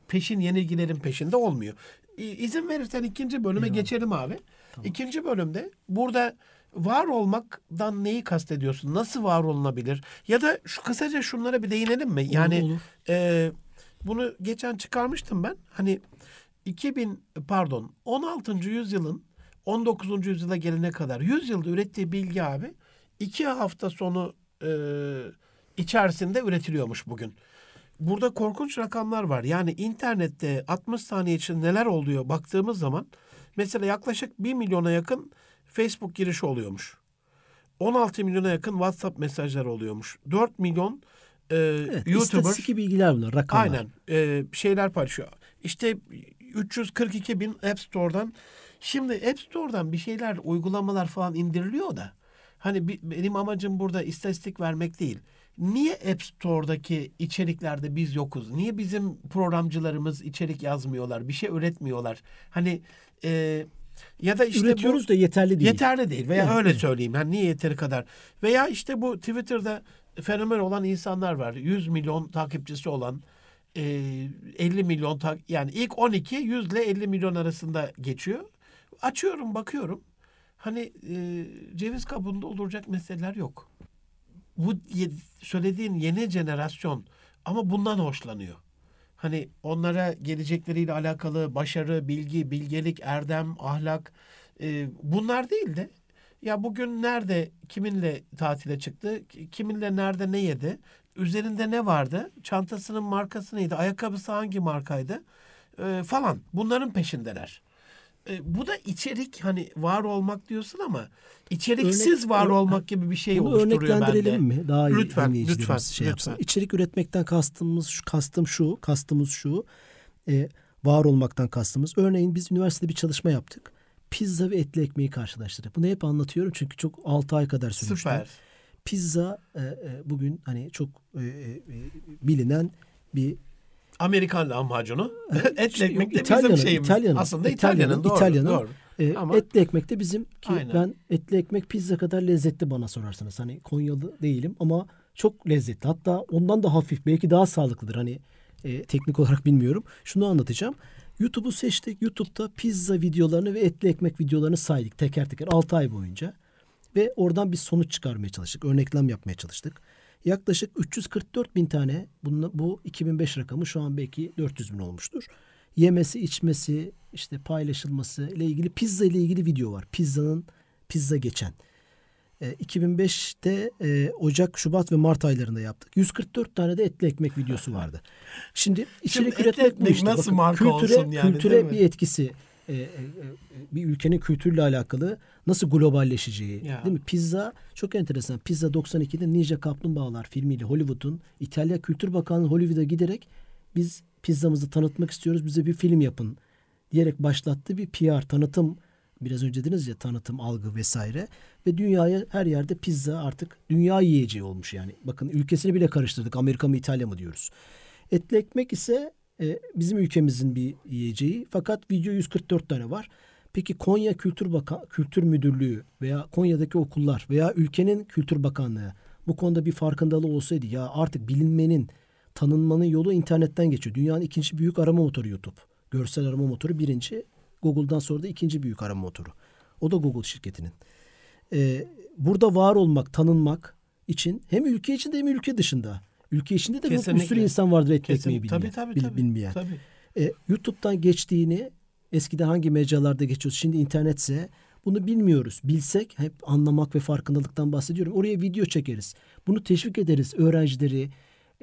peşin yenilgilerin peşinde olmuyor. İ, izin verirsen ikinci bölüme geçelim abi. İkinci bölümde burada var olmaktan neyi kastediyorsun? Nasıl var olunabilir? Ya da şu kısaca şunlara bir değinelim mi? Yani olur. e, bunu geçen çıkarmıştım ben. Hani 2000 pardon 16. yüzyılın 19. yüzyıla gelene kadar 100 yılda ürettiği bilgi abi iki hafta sonu e, içerisinde üretiliyormuş bugün. burada korkunç rakamlar var. Yani internette 60 saniye için neler oluyor baktığımız zaman mesela yaklaşık 1 milyona yakın Facebook girişi oluyormuş. 16 milyona yakın WhatsApp mesajları oluyormuş. 4 milyon e, Evet, YouTuber istatistik bilgiler bunlar, rakamlar. aynen e, şeyler paylaşıyor. İşte 342 bin App Store'dan şimdi App Store'dan bir şeyler uygulamalar falan indiriliyor da hani benim amacım burada istatistik vermek değil. Niye App Store'daki içeriklerde biz yokuz? Niye bizim programcılarımız içerik yazmıyorlar, bir şey üretmiyorlar? Hani e, ya da işte bu- Üretiyoruz da yeterli değil. Yeterli değil veya Evet, öyle evet. söyleyeyim. Yani niye yeteri kadar? Veya işte bu Twitter'da fenomen olan insanlar var. 100 milyon takipçisi olan e, 50 milyon tak yani ilk 12 100 ile 50 milyon arasında geçiyor. Açıyorum bakıyorum. Hani e, ceviz kabuğunda olacak meseleler yok. Bu ye- söylediğin yeni jenerasyon ama bundan hoşlanıyor. Hani onlara gelecekleriyle alakalı başarı, bilgi, bilgelik, erdem, ahlak e, bunlar değil de ya bugün nerede kiminle tatile çıktı, kiminle nerede ne yedi, üzerinde ne vardı, çantasının markası neydi, ayakkabısı hangi markaydı e, falan bunların peşindeler. E, bu da içerik hani var olmak diyorsun ama içeriksiz Örnek- var olmak gibi bir şey Bunu oluşturuyor örneklendirelim bende. mi? Daha iyi Lütfen, lütfen, şey yapsın. lütfen. İçerik üretmekten kastımız şu, kastım şu, kastımız şu. e, var olmaktan kastımız. Örneğin biz üniversitede bir çalışma yaptık. Pizza ve etli ekmeği karşılaştırdık. Bunu hep anlatıyorum çünkü çok 6 ay kadar sürmüştü. Süper. Pizza e, e, bugün hani çok e, e, bilinen bir Amerikan lahmacunu. Etli işte ekmek de İtalya'nın- bizim şeyimiz. İtalya'nın- Aslında İtalya'nın- İtalya'nın, doğru. İtalya'nın, doğru. E, Ama- etli ekmek de bizim ki Aynen. ben etli ekmek pizza kadar lezzetli bana sorarsanız. Hani Konyalı değilim ama çok lezzetli. Hatta ondan da hafif belki daha sağlıklıdır. Hani e, teknik olarak bilmiyorum. Şunu anlatacağım. YouTube'u seçtik. YouTube'da pizza videolarını ve etli ekmek videolarını saydık teker teker 6 ay boyunca. Ve oradan bir sonuç çıkarmaya çalıştık. Örneklem yapmaya çalıştık. Yaklaşık 344 bin tane bununla, bu 2005 rakamı şu an belki 400 bin olmuştur. Yemesi, içmesi, işte paylaşılması ile ilgili pizza ile ilgili video var. Pizzanın pizza geçen. E, 2005'te e, Ocak, Şubat ve Mart aylarında yaptık. 144 tane de etli ekmek videosu vardı. Şimdi içerik etli üretmek bu işte. nasıl Bakın, marka kültüre, olsun yani, kültüre değil mi? bir etkisi. e, e, e, bir ülkenin kültürle alakalı nasıl globalleşeceği. Ya. Değil mi? Pizza çok enteresan. Pizza 92'de Ninja Kaplumbağalar filmiyle Hollywood'un İtalya Kültür Bakanlığı Hollywood'a giderek biz pizzamızı tanıtmak istiyoruz. Bize bir film yapın diyerek başlattığı bir PR tanıtım biraz önce dediniz ya tanıtım algı vesaire ve dünyaya her yerde pizza artık dünya yiyeceği olmuş yani. Bakın ülkesini bile karıştırdık. Amerika mı İtalya mı diyoruz. Etli ekmek ise e, bizim ülkemizin bir yiyeceği fakat video 144 tane var. Peki Konya Kültür Bakan Kültür Müdürlüğü veya Konya'daki okullar veya ülkenin Kültür Bakanlığı bu konuda bir farkındalığı olsaydı ya artık bilinmenin tanınmanın yolu internetten geçiyor. Dünyanın ikinci büyük arama motoru YouTube. Görsel arama motoru birinci. Google'dan sonra da ikinci büyük arama motoru. O da Google şirketinin. Ee, burada var olmak, tanınmak için hem ülke içinde hem ülke dışında. Ülke içinde de bir Kesinlikle. sürü insan vardır Kesin- ekmeği bilmeyen. tabii, tabii, tabii, bilmeyen. tabii. E, YouTube'dan geçtiğini eskiden hangi mecralarda geçiyoruz şimdi internetse bunu bilmiyoruz. Bilsek hep anlamak ve farkındalıktan bahsediyorum. Oraya video çekeriz. Bunu teşvik ederiz öğrencileri,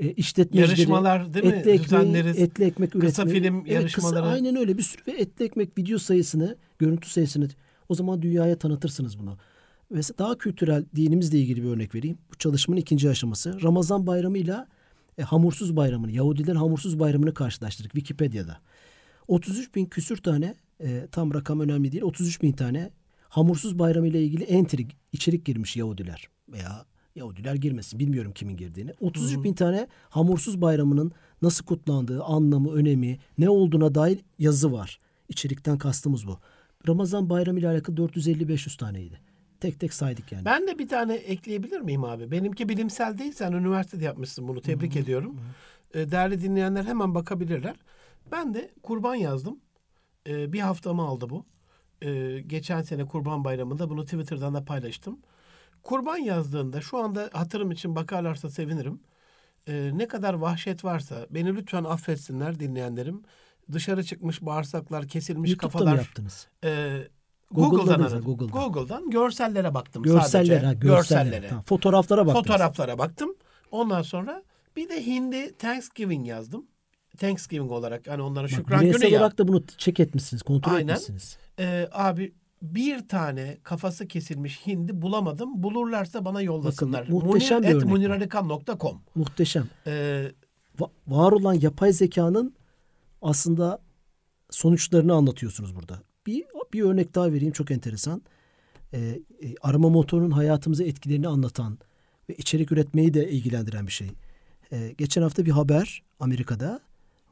e, işletmecileri. Yarışmalar değil mi? Etli ekmeği, Düzenleriz. etli ekmek Kısa üretmeyi. film Evet, yarışmaları. Kısa, aynen öyle bir sürü ve etli ekmek video sayısını, görüntü sayısını o zaman dünyaya tanıtırsınız bunu. Ve daha kültürel dinimizle ilgili bir örnek vereyim. Bu çalışmanın ikinci aşaması. Ramazan bayramıyla e, hamursuz bayramını, Yahudilerin hamursuz bayramını karşılaştırdık Wikipedia'da. 33 bin küsür tane, e, tam rakam önemli değil, 33 bin tane hamursuz bayramı ile ilgili entry, içerik girmiş Yahudiler. Veya Yahudiler girmesin, bilmiyorum kimin girdiğini. 33 bin tane hamursuz bayramının nasıl kutlandığı, anlamı, önemi, ne olduğuna dair yazı var. İçerikten kastımız bu. Ramazan bayramı ile alakalı 450-500 taneydi. Tek tek saydık yani. Ben de bir tane ekleyebilir miyim abi? Benimki bilimsel değil. Sen üniversitede yapmışsın bunu. Tebrik ediyorum. Ee, Değerli dinleyenler hemen bakabilirler. Ben de kurban yazdım. Ee, Bir haftamı aldı bu. Ee, Geçen sene kurban bayramında bunu Twitter'dan da paylaştım. Kurban yazdığında şu anda hatırım için bakarlarsa sevinirim. Ee, ne kadar vahşet varsa beni lütfen affetsinler dinleyenlerim. Dışarı çıkmış bağırsaklar, kesilmiş YouTube'da kafalar. mı yaptınız? Google'da Google'dan aradım. yazın, Google'dan? Google'dan görsellere baktım Görseller, sadece. ha, görseller. Tamam, Fotoğraflara baktınız. Fotoğraflara baktım. Ondan sonra Bir de hindi Thanksgiving yazdım. Thanksgiving olarak hani onlara Bak, şükran günü ya. olarak da bunu check etmişsiniz, kontrol Aynen. etmişsiniz. Ee, abi bir tane kafası kesilmiş hindi bulamadım. Bulurlarsa bana yollasınlar. Bakın, muhteşem bir Munir bu. muniralikan.com. Muhteşem. Ee, Va- var olan yapay zekanın aslında sonuçlarını anlatıyorsunuz burada. Bir, bir örnek daha vereyim çok enteresan. Ee, e, arama motorunun hayatımıza etkilerini anlatan ve içerik üretmeyi de ilgilendiren bir şey. Ee, geçen hafta bir haber Amerika'da.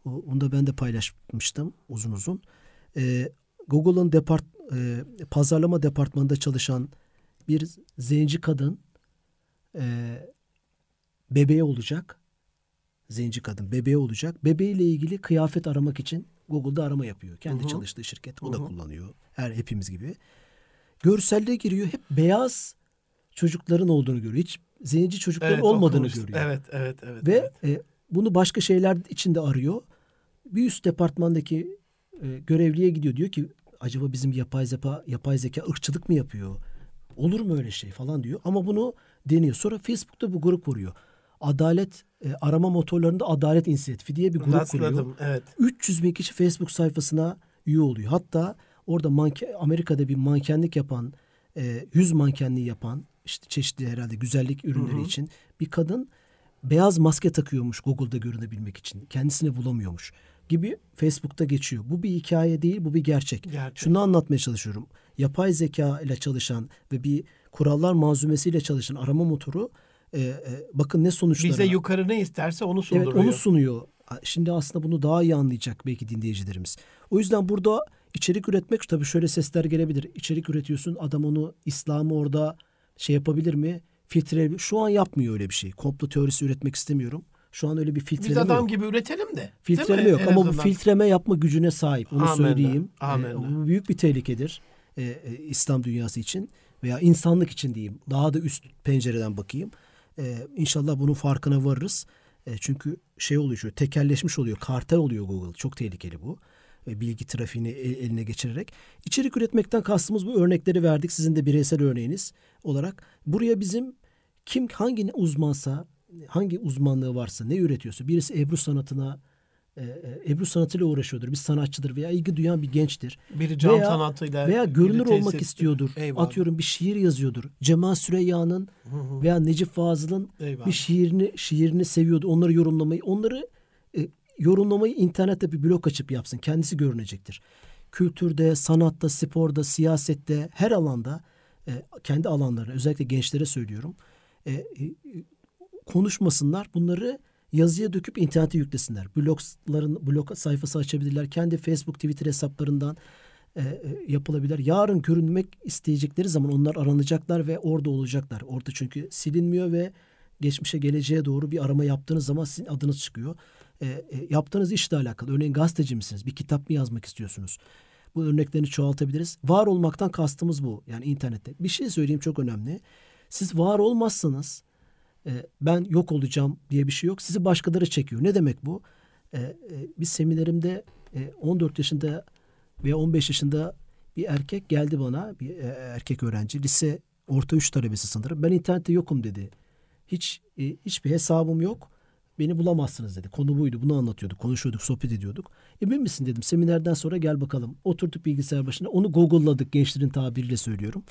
Onu da ben de paylaşmıştım uzun uzun. Ee, Google'ın depart, e, pazarlama departmanında çalışan bir zenci kadın e, bebeği olacak zenci kadın bebeği olacak. Bebeğiyle ilgili kıyafet aramak için Google'da arama yapıyor. Kendi Hı hı. çalıştığı şirket. O da Hı hı. kullanıyor. Her hepimiz gibi. Görselliğe giriyor. Hep beyaz çocukların olduğunu görüyor. Hiç zenci çocukların evet, olmadığını okumuştum. görüyor. Evet, evet, evet. Ve evet. e, bunu başka şeyler içinde arıyor. Bir üst departmandaki e, görevliye gidiyor. Diyor ki acaba bizim yapay zeka yapay zeka ırkçılık mı yapıyor? Olur mu öyle şey falan diyor. Ama bunu deniyor. Sonra Facebook'ta bu grup kuruyor. Adalet e, arama motorlarında Adalet İnisiyatifi diye bir grup kuruyor. Rastladım, evet. 300 bin kişi Facebook sayfasına üye oluyor. Hatta orada manke, Amerika'da bir mankenlik yapan, e, yüz mankenliği yapan, işte çeşitli herhalde güzellik ürünleri Hı hı. için bir kadın beyaz maske takıyormuş Google'da görünebilmek için. Kendisini bulamıyormuş gibi Facebook'ta geçiyor. Bu bir hikaye değil, bu bir gerçek. Gerçek. Şunu anlatmaya çalışıyorum. Yapay zeka ile çalışan ve bir kurallar malzumesiyle çalışan arama motoru e, e, bakın ne sonuçları. Bize yukarı ne isterse onu Evet sunduruyor. onu sunuyor. Şimdi aslında bunu daha iyi anlayacak belki dinleyicilerimiz. O yüzden burada içerik üretmek tabii şöyle sesler gelebilir. İçerik üretiyorsun adam onu İslam'ı orada şey yapabilir mi? Filtre şu an yapmıyor öyle bir şey. Komplo teorisi üretmek istemiyorum. Şu an öyle bir Biz filtreleme adam yok. gibi üretelim de. Filtreleme yok En ama bu filtreleme yapma gücüne sahip. Onu Amenna, söyleyeyim. Ee, amenna. bu büyük bir tehlikedir. Ee, e, İslam dünyası için veya insanlık için diyeyim. Daha da üst pencereden bakayım. Ee, inşallah bunun farkına varırız. E, çünkü şey oluyor, tekelleşmiş oluyor, kartel oluyor Google. Çok tehlikeli bu. E, bilgi trafiğini el- eline geçirerek. İçerik üretmekten kastımız bu örnekleri verdik. Sizin de bireysel örneğiniz olarak. Buraya bizim kim hangi uzmansa, hangi uzmanlığı varsa, ne üretiyorsa, birisi Ebru sanatına e, e, Ebru sanatıyla uğraşıyordur, bir sanatçıdır veya ilgi duyan bir gençtir. Biri can Veya- sanatıyla Veya görünür olmak tesis- istiyordur. Eyvallah. Atıyorum bir şiir yazıyordur. Cemal Süreyya'nın veya Necip Fazıl'ın bir şiirini şiirini seviyordu. Onları yorumlamayı, onları e, yorumlamayı internette bir blog açıp yapsın. Kendisi görünecektir. Kültürde, sanatta, sporda, siyasette, her alanda e, kendi alanlarına özellikle gençlere söylüyorum. E, e, konuşmasınlar. Bunları yazıya döküp internete yüklesinler. Blogların blog sayfası açabilirler. Kendi Facebook, Twitter hesaplarından e, e, yapılabilir. Yarın görünmek isteyecekleri zaman onlar aranacaklar ve orada olacaklar. Orada çünkü silinmiyor ve geçmişe geleceğe doğru bir arama yaptığınız zaman sizin adınız çıkıyor. E, e, yaptığınız işle alakalı. Örneğin gazeteci misiniz? Bir kitap mı yazmak istiyorsunuz? Bu örneklerini çoğaltabiliriz. Var olmaktan kastımız bu. Yani internette. Bir şey söyleyeyim çok önemli. Siz var olmazsanız e, ben yok olacağım diye bir şey yok. Sizi başkaları çekiyor. Ne demek bu? E, e, bir seminerimde e, 14 yaşında veya 15 yaşında bir erkek geldi bana. Bir e, erkek öğrenci. Lise orta 3 talebesi sanırım. Ben internette yokum dedi. Hiç e, hiçbir hesabım yok. Beni bulamazsınız dedi. Konu buydu. Bunu anlatıyorduk. Konuşuyorduk, sohbet ediyorduk. Emin misin dedim. Seminerden sonra gel bakalım. Oturduk bilgisayar başına. Onu Google'ladık gençlerin tabiriyle söylüyorum.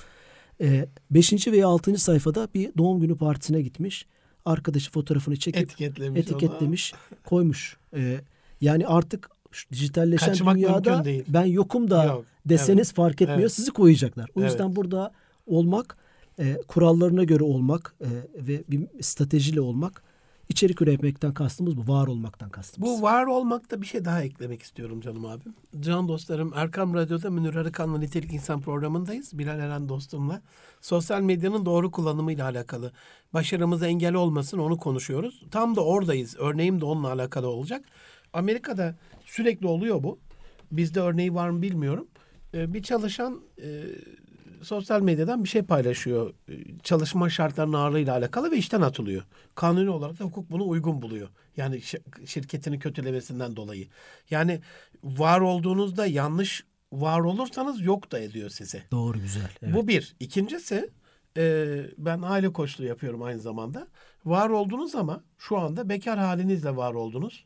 E, beşinci veya altıncı sayfada bir doğum günü partisine gitmiş. Arkadaşı fotoğrafını çekip etiketlemiş. etiketlemiş, koymuş. E, yani artık şu dijitalleşen Kaçmak dünyada değil. ben yokum da Yok, deseniz fark etmiyor. Evet. Sizi koyacaklar. O Evet. yüzden burada olmak, e, kurallarına göre olmak e, ve bir stratejiyle olmak, içerik üretmekten kastımız bu. Var olmaktan kastımız. Bu var olmakta bir şey daha eklemek istiyorum canım abim. Can dostlarım Erkam Radyo'da Münir Arıkan'la Nitelik İnsan programındayız. Bilal Eren dostumla. Sosyal medyanın doğru kullanımıyla alakalı. Başarımıza engel olmasın onu konuşuyoruz. Tam da oradayız. Örneğim de onunla alakalı olacak. Amerika'da sürekli oluyor bu. Bizde örneği var mı bilmiyorum. Ee, bir çalışan e, sosyal medyadan bir şey paylaşıyor. Ee, Çalışma şartlarının ağırlığıyla alakalı ve işten atılıyor. Kanuni olarak da hukuk bunu uygun buluyor. Yani şi- şirketini kötülemesinden dolayı. Yani var olduğunuzda yanlış var olursanız yok da ediyor size. Doğru güzel. Evet. Bu bir. İkincisi Ee, ben aile koçluğu yapıyorum aynı zamanda. Var oldunuz ama şu anda bekar halinizle var oldunuz.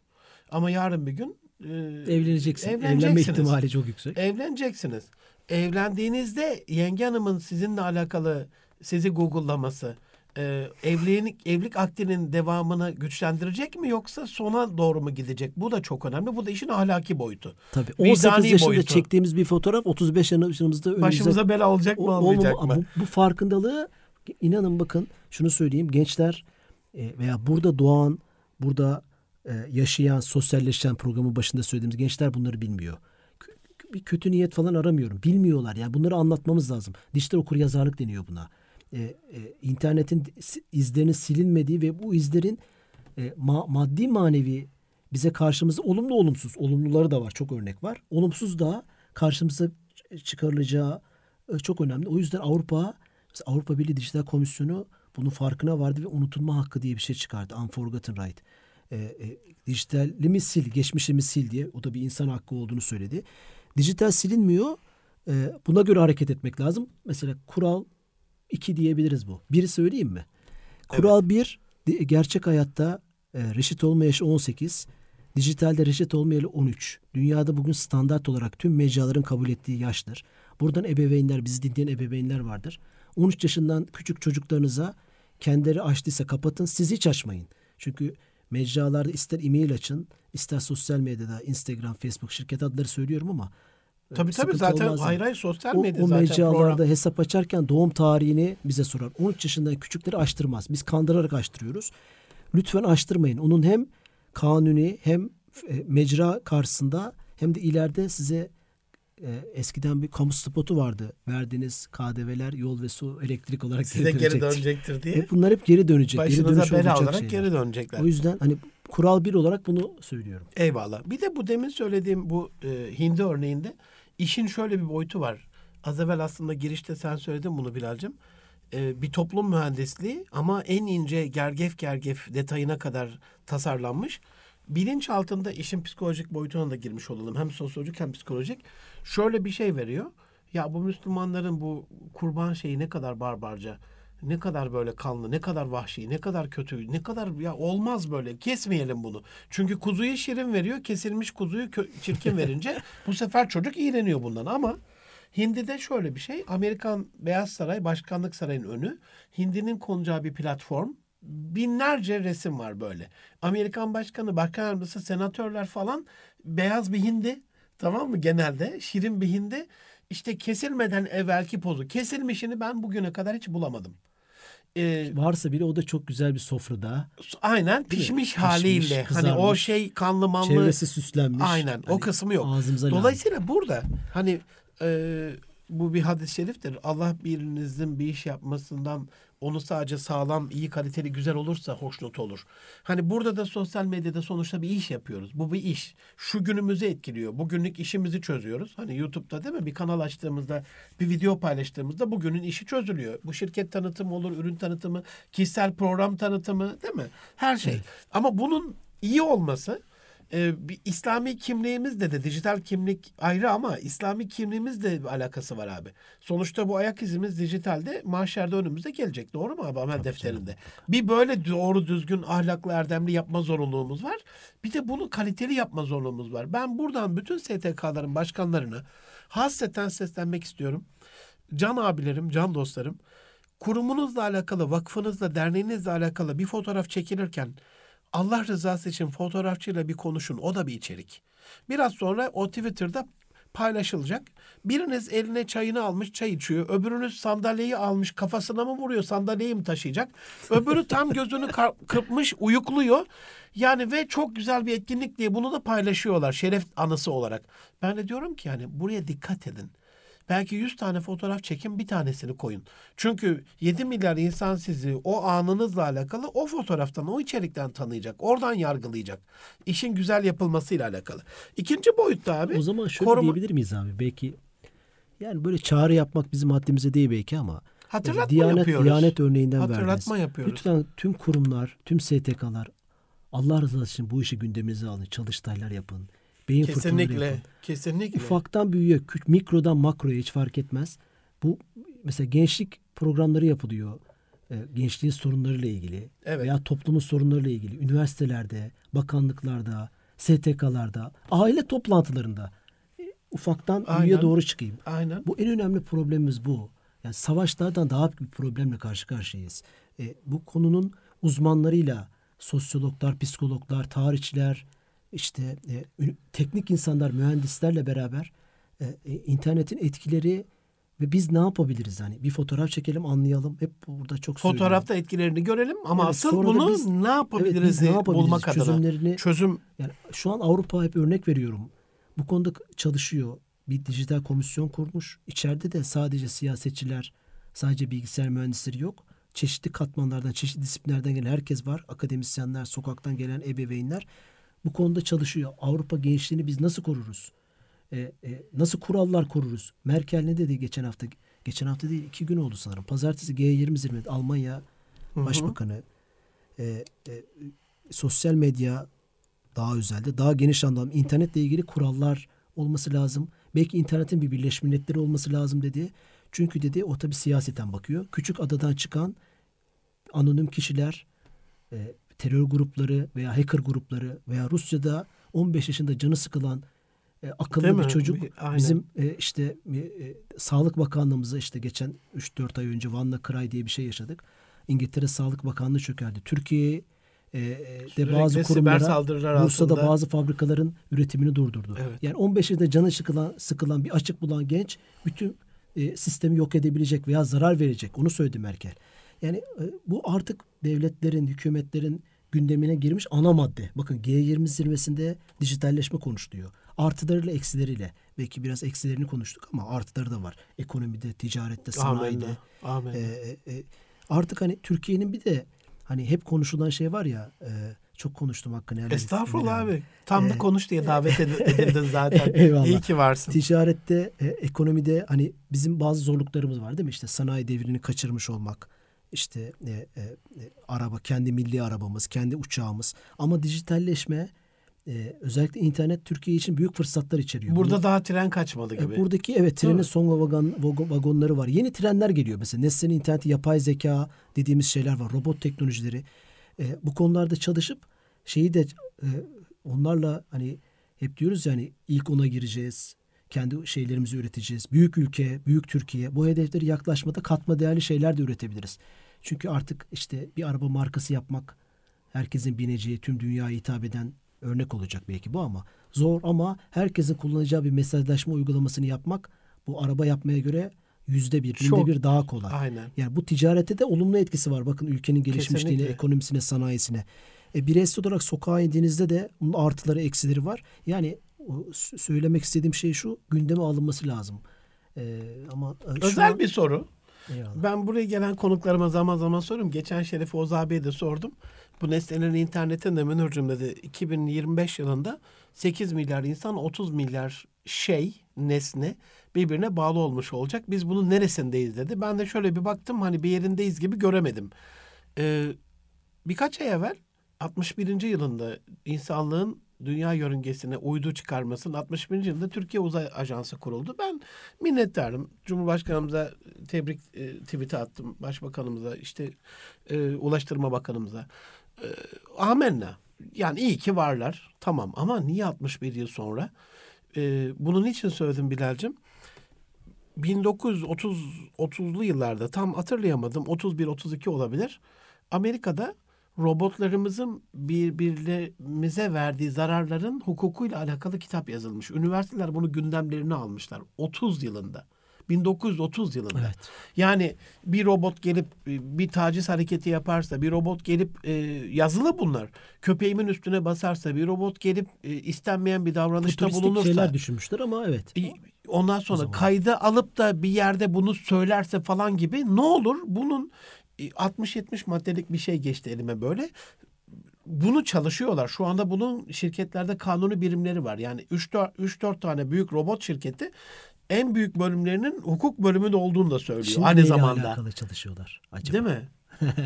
Ama yarın bir gün e, Evleneceksin. Evlenme evleneceksiniz. ihtimali çok yüksek. Evleneceksiniz. Evlendiğinizde yenge hanımın sizinle alakalı sizi google'laması e, evlilik, evlilik akdinin devamını güçlendirecek mi yoksa sona doğru mu gidecek? Bu da çok önemli. Bu da işin ahlaki boyutu. Tabii. Vicdani 18 yaşında boyutu. çektiğimiz bir fotoğraf 35 yaşımızda önümüze Başımıza bela olacak mı O- olmayacak mı? Bu, bu farkındalığı inanın bakın şunu söyleyeyim gençler e, veya burada doğan burada e, yaşayan sosyalleşen programın başında söylediğimiz gençler bunları bilmiyor. Bir kötü niyet falan aramıyorum. Bilmiyorlar yani bunları anlatmamız lazım. Dijital okur yazarlık deniyor buna. E, e, internetin izlerinin silinmediği ve bu izlerin e, ma- maddi manevi bize karşımıza olumlu olumsuz olumluları da var çok örnek var. Olumsuz da karşımıza çıkarılacağı e, çok önemli. O yüzden Avrupa Avrupa Birliği Dijital Komisyonu bunun farkına vardı ve unutulma hakkı diye bir şey çıkardı. Unforgotten Right. E, e, dijitalimi sil, geçmişimi sil diye. O da bir insan hakkı olduğunu söyledi. Dijital silinmiyor. E, buna göre hareket etmek lazım. Mesela kural 2 diyebiliriz bu. Biri söyleyeyim mi? Kural 1 gerçek hayatta e, reşit olma yaşı 18. Dijitalde reşit olma yaşı 13. Dünyada bugün standart olarak tüm mecraların kabul ettiği yaştır. Buradan ebeveynler, bizi dinleyen ebeveynler vardır. 13 yaşından küçük çocuklarınıza kendileri açtıysa kapatın. Siz hiç açmayın. Çünkü mecralarda ister e-mail açın, ister sosyal medyada, Instagram, Facebook, şirket adları söylüyorum ama e, Tabii tabii zaten olmaz ayrı ayrı sosyal O, medya o zaten mecralarda program. hesap açarken doğum tarihini bize sorar. 13 yaşından küçükleri açtırmaz. Biz kandırarak açtırıyoruz. Lütfen açtırmayın. Onun hem kanuni hem e, mecra karşısında hem de ileride size e, eskiden bir kamu spotu vardı. Verdiğiniz KDV'ler yol ve su elektrik olarak Size geri dönecektir. dönecektir diye. Hep bunlar hep geri dönecek. geri Başınıza dönüş bela olarak şeyler. geri dönecekler. O yüzden hani kural bir olarak bunu söylüyorum. Eyvallah. Bir de bu demin söylediğim bu e, hindi örneğinde işin şöyle bir boyutu var. Az evvel aslında girişte sen söyledin bunu Bilal'cim. E, bir toplum mühendisliği ama en ince gergef gergef detayına kadar tasarlanmış. Bilinç altında işin psikolojik boyutuna da girmiş olalım. Hem sosyolojik hem psikolojik. Şöyle bir şey veriyor. Ya bu Müslümanların bu kurban şeyi ne kadar barbarca, ne kadar böyle kanlı, ne kadar vahşi, ne kadar kötü, ne kadar ya olmaz böyle. Kesmeyelim bunu. Çünkü kuzuyu şirin veriyor, kesilmiş kuzuyu çirkin verince bu sefer çocuk iğreniyor bundan ama Hindi'de şöyle bir şey. Amerikan Beyaz Saray Başkanlık Sarayı'nın önü. Hindi'nin konacağı bir platform. Binlerce resim var böyle. Amerikan Başkanı, Bakan Yardımcısı, senatörler falan beyaz bir hindi. Tamam mı genelde? Şirin bir hindi. İşte kesilmeden evvelki pozu. Kesilmişini ben bugüne kadar hiç bulamadım. Ee, Varsa bile o da çok güzel bir sofrada. aynen mi? pişmiş Pişmiş, haliyle. hani o kızarmış. şey kanlı manlı. Çevresi süslenmiş. Aynen o Hani kısmı yok. Ağzımıza layık. Dolayısıyla burada hani e, bu bir hadis-i şeriftir. Allah birinizin bir iş yapmasından onu sadece sağlam, iyi, kaliteli, güzel olursa hoşnut olur. Hani burada da sosyal medyada sonuçta bir iş yapıyoruz. Bu bir iş. Şu günümüzü etkiliyor. Bugünlük işimizi çözüyoruz. Hani YouTube'da değil mi? Bir kanal açtığımızda, bir video paylaştığımızda bugünün işi çözülüyor. Bu şirket tanıtımı olur, ürün tanıtımı, kişisel program tanıtımı değil mi? Her şey. Ama bunun iyi olması ee, bir İslami kimliğimizde de dijital kimlik ayrı ama İslami kimliğimizle bir alakası var abi. Sonuçta bu ayak izimiz dijitalde mahşerde önümüze gelecek. Doğru mu abi amel defterinde? Bir böyle doğru düzgün ahlaklı erdemli yapma zorunluluğumuz var. Bir de bunu kaliteli yapma zorunluluğumuz var. Ben buradan bütün STK'ların başkanlarına hasreten seslenmek istiyorum. Can abilerim, can dostlarım kurumunuzla alakalı, vakfınızla, derneğinizle alakalı bir fotoğraf çekilirken Allah rızası için fotoğrafçıyla bir konuşun. O da bir içerik. Biraz sonra o Twitter'da paylaşılacak. Biriniz eline çayını almış çay içiyor. Öbürünüz sandalyeyi almış kafasına mı vuruyor sandalyeyi mi taşıyacak? Öbürü tam gözünü kırpmış uyukluyor. Yani ve çok güzel bir etkinlik diye bunu da paylaşıyorlar şeref anısı olarak. Ben de diyorum ki yani buraya dikkat edin. Belki 100 tane fotoğraf çekin bir tanesini koyun. Çünkü 7 milyar insan sizi o anınızla alakalı o fotoğraftan, o içerikten tanıyacak. Oradan yargılayacak. İşin güzel yapılmasıyla alakalı. İkinci boyutta abi. O zaman şöyle koruma- diyebilir miyiz abi? Belki yani böyle çağrı yapmak bizim haddimize değil belki ama Hatırlatma Diyanet, yapıyoruz. Diyanet örneğinden Hatırlatma verdiniz. yapıyoruz. Lütfen tüm kurumlar, tüm STK'lar Allah rızası için bu işi gündeminize alın. Çalıştaylar yapın. Beyin Kesinlikle. Kesinlikle. Ufaktan büyüğe, küçük, mikrodan makroya hiç fark etmez. Bu mesela gençlik programları yapılıyor. E, gençliğin sorunlarıyla ilgili Evet. veya toplumun sorunlarıyla ilgili üniversitelerde, bakanlıklarda, STK'larda, aile toplantılarında e, ufaktan Aynen. büyüye doğru çıkayım. Aynen. Bu en önemli problemimiz bu. Yani savaşlardan daha büyük bir problemle karşı karşıyayız. E, bu konunun uzmanlarıyla sosyologlar, psikologlar, tarihçiler, işte e, teknik insanlar, mühendislerle beraber e, e, internetin etkileri ve biz ne yapabiliriz hani bir fotoğraf çekelim anlayalım. Hep burada çok söylüyorum. Fotoğrafta etkilerini görelim ama Evet, asıl bunu biz- ne Evet, yapabiliriz biz ne yapabiliriz? bulmak adına. Çözümlerini Çözüm yani şu an Avrupa hep örnek veriyorum. Bu konuda çalışıyor. Bir dijital komisyon kurmuş. İçeride de sadece siyasetçiler, sadece bilgisayar mühendisleri yok. Çeşitli katmanlardan, çeşitli disiplinlerden gelen herkes var. Akademisyenler, sokaktan gelen ebeveynler bu konuda çalışıyor. Avrupa gençliğini biz nasıl koruruz? Ee, e, nasıl kurallar koruruz? Merkel ne dedi geçen hafta? Geçen hafta değil, iki gün oldu sanırım. Pazartesi G20 zirvesi Almanya Başbakanı e, e, sosyal medya daha özelde, daha geniş anlamda internetle ilgili kurallar olması lazım. Belki internetin bir Birleşmiş Milletleri olması lazım dedi. Çünkü dedi o tabi siyaseten bakıyor. Küçük adadan çıkan anonim kişiler, e, terör grupları veya hacker grupları veya Rusya'da 15 yaşında canı sıkılan e, akıllı Değil bir mi? çocuk aynen. bizim e, işte e, e, Sağlık Bakanlığımıza işte geçen 3-4 ay önce Vanna Cry diye bir şey yaşadık. İngiltere Sağlık Bakanlığı çökerdi. Türkiye'ye e, e, de bazı kurumlara Bursa'da altında. bazı fabrikaların üretimini durdurdu. Evet. Yani 15 yaşında canı sıkılan, sıkılan bir açık bulan genç bütün e, sistemi yok edebilecek veya zarar verecek. Onu söyledi Merkel. Yani e, bu artık devletlerin, hükümetlerin gündemine girmiş ana madde. Bakın G20 zirvesinde dijitalleşme konuşuluyor. Artılarıyla eksileriyle. Belki biraz eksilerini konuştuk ama artıları da var. Ekonomide, ticarette, sanayide. Amenna. Amenna. E, e, e, artık hani Türkiye'nin bir de hani hep konuşulan şey var ya e, çok konuştum hakkını. helal. Estağfurullah Bilal abi. Tam da Ee, konuş diye davet ed- edildin zaten. Eyvallah. İyi ki varsın. Ticarette, e, ekonomide hani bizim bazı zorluklarımız var değil mi? İşte sanayi devrini kaçırmış olmak, işte e, e, e, araba, kendi milli arabamız, kendi uçağımız. Ama dijitalleşme, e, özellikle internet Türkiye için büyük fırsatlar içeriyor. Burada Bunu- daha tren kaçmadı e, gibi. Buradaki evet trenin son vagon, vagon- vagonları var. Yeni trenler geliyor mesela. Nesnenin interneti, yapay zeka dediğimiz şeyler var. Robot teknolojileri. E, bu konularda çalışıp şeyi de e, onlarla hani hep diyoruz yani ilk ona gireceğiz. Kendi şeylerimizi üreteceğiz. Büyük ülke, büyük Türkiye. Bu hedefleri yaklaşmada katma değerli şeyler de üretebiliriz. Çünkü artık işte bir araba markası yapmak herkesin bineceği, tüm dünyaya hitap eden örnek olacak belki bu ama zor ama herkesin kullanacağı bir mesajlaşma uygulamasını yapmak bu araba yapmaya göre yüzde bir, binde bir daha kolay. Aynen. Yani bu ticarete de olumlu etkisi var. Bakın ülkenin gelişmişliğine, Kesinlikle. ekonomisine, sanayisine. E, bireysel olarak sokağa indiğinizde de bunun artıları, eksileri var. Yani söylemek istediğim şey şu, gündeme alınması lazım. E, ama e, Özel an- bir soru. Eyvallah. Ben buraya gelen konuklarıma zaman zaman soruyorum. Geçen Şerif Oğuz abiye de sordum. Bu nesnelerin internetinde Münir'cüm dedi 2025 yılında 8 milyar insan 30 milyar şey nesne birbirine bağlı olmuş olacak. Biz bunun neresindeyiz dedi. Ben de şöyle bir baktım hani bir yerindeyiz gibi göremedim. Ee, birkaç ay evvel 61. yılında insanlığın dünya yörüngesine uydu çıkarmasının 61. yılında Türkiye Uzay Ajansı kuruldu. Ben minnettarım. Cumhurbaşkanımıza tebrik e, tweet'i attım. Başbakanımıza işte e, Ulaştırma Bakanımıza. E, amenna. Yani iyi ki varlar. Tamam ama niye 61 yıl sonra? E, bunun için söyledim Bilal'cim. 1930 30'lu yıllarda tam hatırlayamadım 31 32 olabilir. Amerika'da robotlarımızın birbirimize verdiği zararların hukukuyla alakalı kitap yazılmış. Üniversiteler bunu gündemlerine almışlar 30 yılında. 1930 yılında. Evet. Yani bir robot gelip e, bir taciz hareketi yaparsa, bir robot gelip e, yazılı bunlar. Köpeğimin üstüne basarsa, bir robot gelip e, istenmeyen bir davranışta Futuristik bulunursa. şeyler düşünmüşler ama evet. E, Ondan sonra kayda alıp da bir yerde bunu söylerse falan gibi ne olur bunun 60-70 maddelik bir şey geçti elime böyle. Bunu çalışıyorlar. Şu anda bunun şirketlerde kanuni birimleri var. Yani 3-4 tane büyük robot şirketi en büyük bölümlerinin hukuk bölümünde olduğunu da söylüyor Şimdi aynı zamanda. alakalı çalışıyorlar acaba? Değil mi?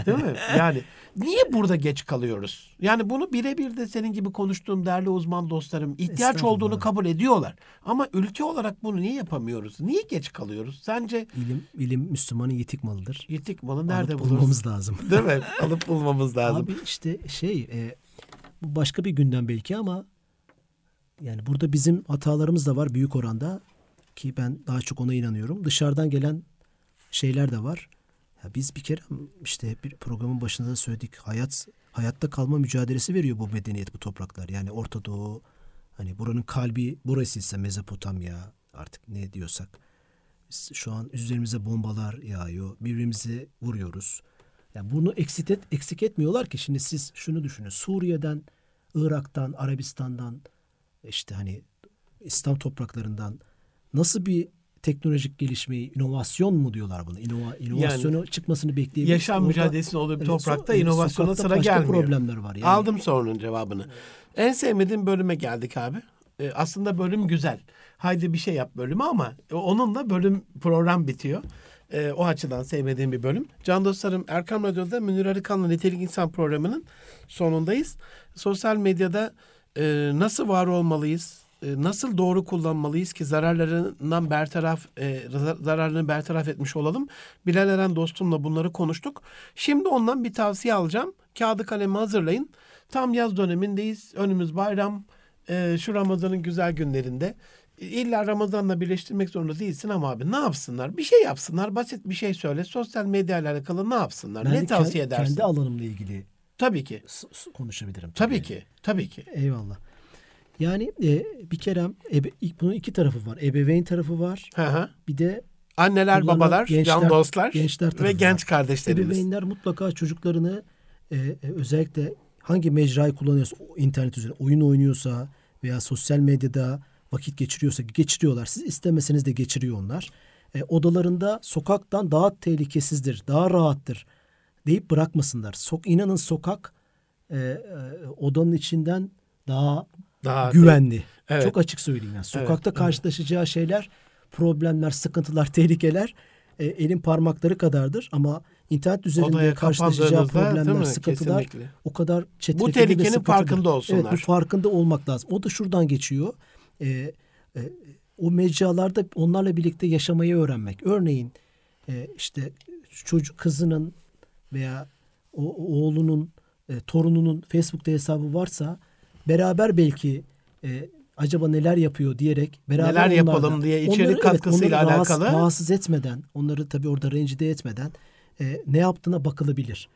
Değil mi? Yani niye burada geç kalıyoruz? Yani bunu birebir de senin gibi konuştuğum değerli uzman dostlarım ihtiyaç olduğunu kabul ediyorlar. Ama ülke olarak bunu niye yapamıyoruz? Niye geç kalıyoruz? Sence İlim, ilim Müslümanın yetik malıdır. yetik malı nerede Alıp buluruz? bulmamız lazım. Değil mi? Alıp bulmamız lazım. Abi işte şey e, bu başka bir gündem belki ama yani burada bizim hatalarımız da var büyük oranda ki ben daha çok ona inanıyorum. Dışarıdan gelen şeyler de var. Ya biz bir kere işte bir programın başında da söyledik. Hayat hayatta kalma mücadelesi veriyor bu medeniyet bu topraklar. Yani Orta Doğu hani buranın kalbi burasıysa Mezopotamya artık ne diyorsak. Biz şu an üzerimize bombalar yağıyor. Birbirimizi vuruyoruz. Yani bunu eksik, et, eksik etmiyorlar ki. Şimdi siz şunu düşünün. Suriye'den, Irak'tan, Arabistan'dan işte hani İslam topraklarından nasıl bir teknolojik gelişmeyi, inovasyon mu diyorlar buna? İnova, inovasyonu çıkmasını bekleyebiliriz. Yaşam Orada- mücadelesinin olduğu bir Evet, toprakta so- inovasyona sokakta sıra başka gelmiyor. problemler var. Yani. Aldım sorunun cevabını. En sevmediğim bölüme geldik abi. Ee, aslında bölüm güzel. Haydi bir şey yap bölümü ama onunla bölüm program bitiyor. Ee, o açıdan sevmediğim bir bölüm. Can dostlarım Erkam Radyo'da Münir Arıkan'la Nitelik İnsan programının sonundayız. Sosyal medyada e, nasıl var olmalıyız? E, nasıl doğru kullanmalıyız ki zararlarından bertaraf e, zar- zararlarını bertaraf etmiş olalım. Bilal Eren dostumla bunları konuştuk. Şimdi ondan bir tavsiye alacağım. Kağıdı kalemi hazırlayın. Tam yaz dönemindeyiz. Önümüz bayram. E, şu Ramazan'ın güzel günlerinde. İlla Ramazan'la birleştirmek zorunda değilsin ama abi ne yapsınlar? Bir şey yapsınlar. Basit bir şey söyle. Sosyal medya ile alakalı ne yapsınlar? Ben ne tavsiye kendi, edersin? Kendi alanımla ilgili Tabii ki. konuşabilirim. Tabii ki. Tabii ki. Eyvallah. Yani e, bir kere ebe, bunun iki tarafı var. Ebeveyn tarafı var. Hı hı. Bir de Anneler, Kullanan babalar, gençler- can dostlar gençler ve tarafı genç var. kardeşlerimiz. ebeveynler mutlaka çocuklarını e, e, özellikle hangi mecrayı kullanıyorsa, internet üzerinde oyun oynuyorsa veya sosyal medyada vakit geçiriyorsa geçiriyorlar. Siz istemeseniz de geçiriyor onlar. E, odalarında sokaktan daha tehlikesizdir, daha rahattır deyip bırakmasınlar. Sok, inanın sokak e, e, odanın içinden daha Daha güvenli. Evet. Çok açık söyleyeyim. Yani. Sokakta evet. karşılaşacağı şeyler, problemler, sıkıntılar, tehlikeler e, elin parmakları kadardır. Ama internet üzerinde karşılaşacağı problemler, sıkıntılar Kesinlikle. o kadar çetrefilli Bu tehlikenin farkında olsunlar. Evet, bu farkında olmak lazım. O da şuradan geçiyor. E, e, o mecralarda onlarla birlikte yaşamayı öğrenmek. Örneğin e, işte çocuk kızının veya o oğlunun e, torununun Facebook'ta hesabı varsa beraber belki e, acaba neler yapıyor diyerek beraber Neler yapalım diye içerik onları, katkısıyla rahatsız- alakalı. rahatsız etmeden, onları tabii orada rencide etmeden e, ne yaptığına bakılabilir.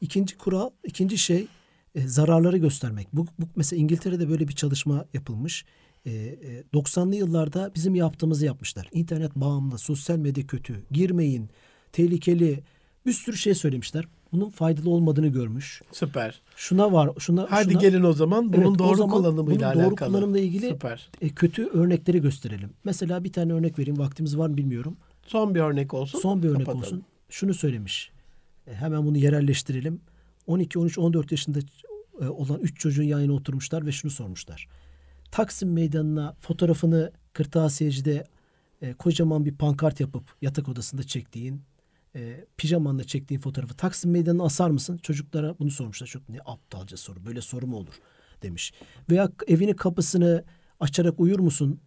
İkinci kural, ikinci şey e, zararları göstermek. Bu, bu mesela İngiltere'de böyle bir çalışma yapılmış. E, e, 90'lı yıllarda bizim yaptığımızı yapmışlar. İnternet bağımlı, sosyal medya kötü, girmeyin, tehlikeli bir sürü şey söylemişler. Bunun faydalı olmadığını görmüş. Süper. Şuna var, şuna Hadi şuna, gelin o zaman bunun Evet, doğru zaman kullanımıyla bunun doğru alakalı. kullanımla ilgili Süper. e, kötü örnekleri gösterelim. Mesela bir tane örnek vereyim. Vaktimiz var mı bilmiyorum. Son bir örnek olsun. Son bir örnek kapatalım. olsun. Şunu söylemiş. E, hemen bunu yerelleştirelim. 12, 13, 14 yaşında e, olan 3 çocuğun yan yana oturmuşlar ve şunu sormuşlar. Taksim Meydanı'na fotoğrafını kırtasiyecide e, kocaman bir pankart yapıp yatak odasında çektiğin, e, pijamanla çektiğin fotoğrafı Taksim Meydanı'na asar mısın? Çocuklara bunu sormuşlar. Çok ne aptalca soru. Böyle soru mu olur? demiş. Veya evinin kapısını açarak uyur musun?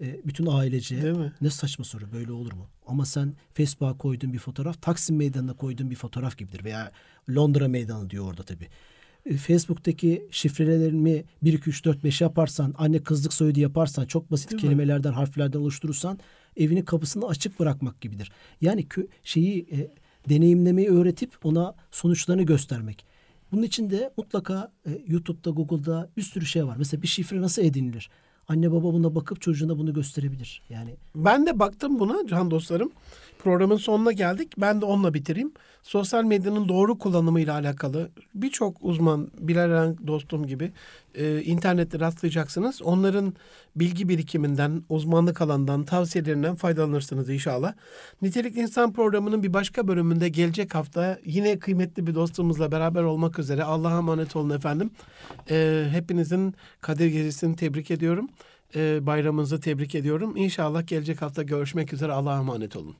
E, bütün ailece. Değil mi? Ne saçma soru böyle olur mu? Ama sen Facebook'a koyduğun bir fotoğraf Taksim Meydanı'na koyduğun bir fotoğraf gibidir. Veya Londra Meydanı diyor orada tabii. E, Facebook'taki şifrelerimi 1, 2, 3, 4, 5 yaparsan, anne kızlık soyadı yaparsan, çok basit Değil mi? kelimelerden, harflerden oluşturursan evinin kapısını açık bırakmak gibidir. Yani kö- şeyi e, deneyimlemeyi öğretip ona sonuçlarını göstermek. Bunun için de mutlaka e, YouTube'da, Google'da bir sürü şey var. Mesela bir şifre nasıl edinilir? Anne baba buna bakıp çocuğuna bunu gösterebilir. Yani Ben de baktım buna can dostlarım. Programın sonuna geldik. Ben de onunla bitireyim. Sosyal medyanın doğru kullanımıyla alakalı birçok uzman, Bilal dostum gibi e, internette rastlayacaksınız. Onların bilgi birikiminden, uzmanlık alanından, tavsiyelerinden faydalanırsınız inşallah. Nitelikli İnsan programının bir başka bölümünde gelecek hafta yine kıymetli bir dostumuzla beraber olmak üzere. Allah'a emanet olun efendim. E, hepinizin Kadir Gecesi'ni tebrik ediyorum. E, bayramınızı tebrik ediyorum. İnşallah gelecek hafta görüşmek üzere. Allah'a emanet olun.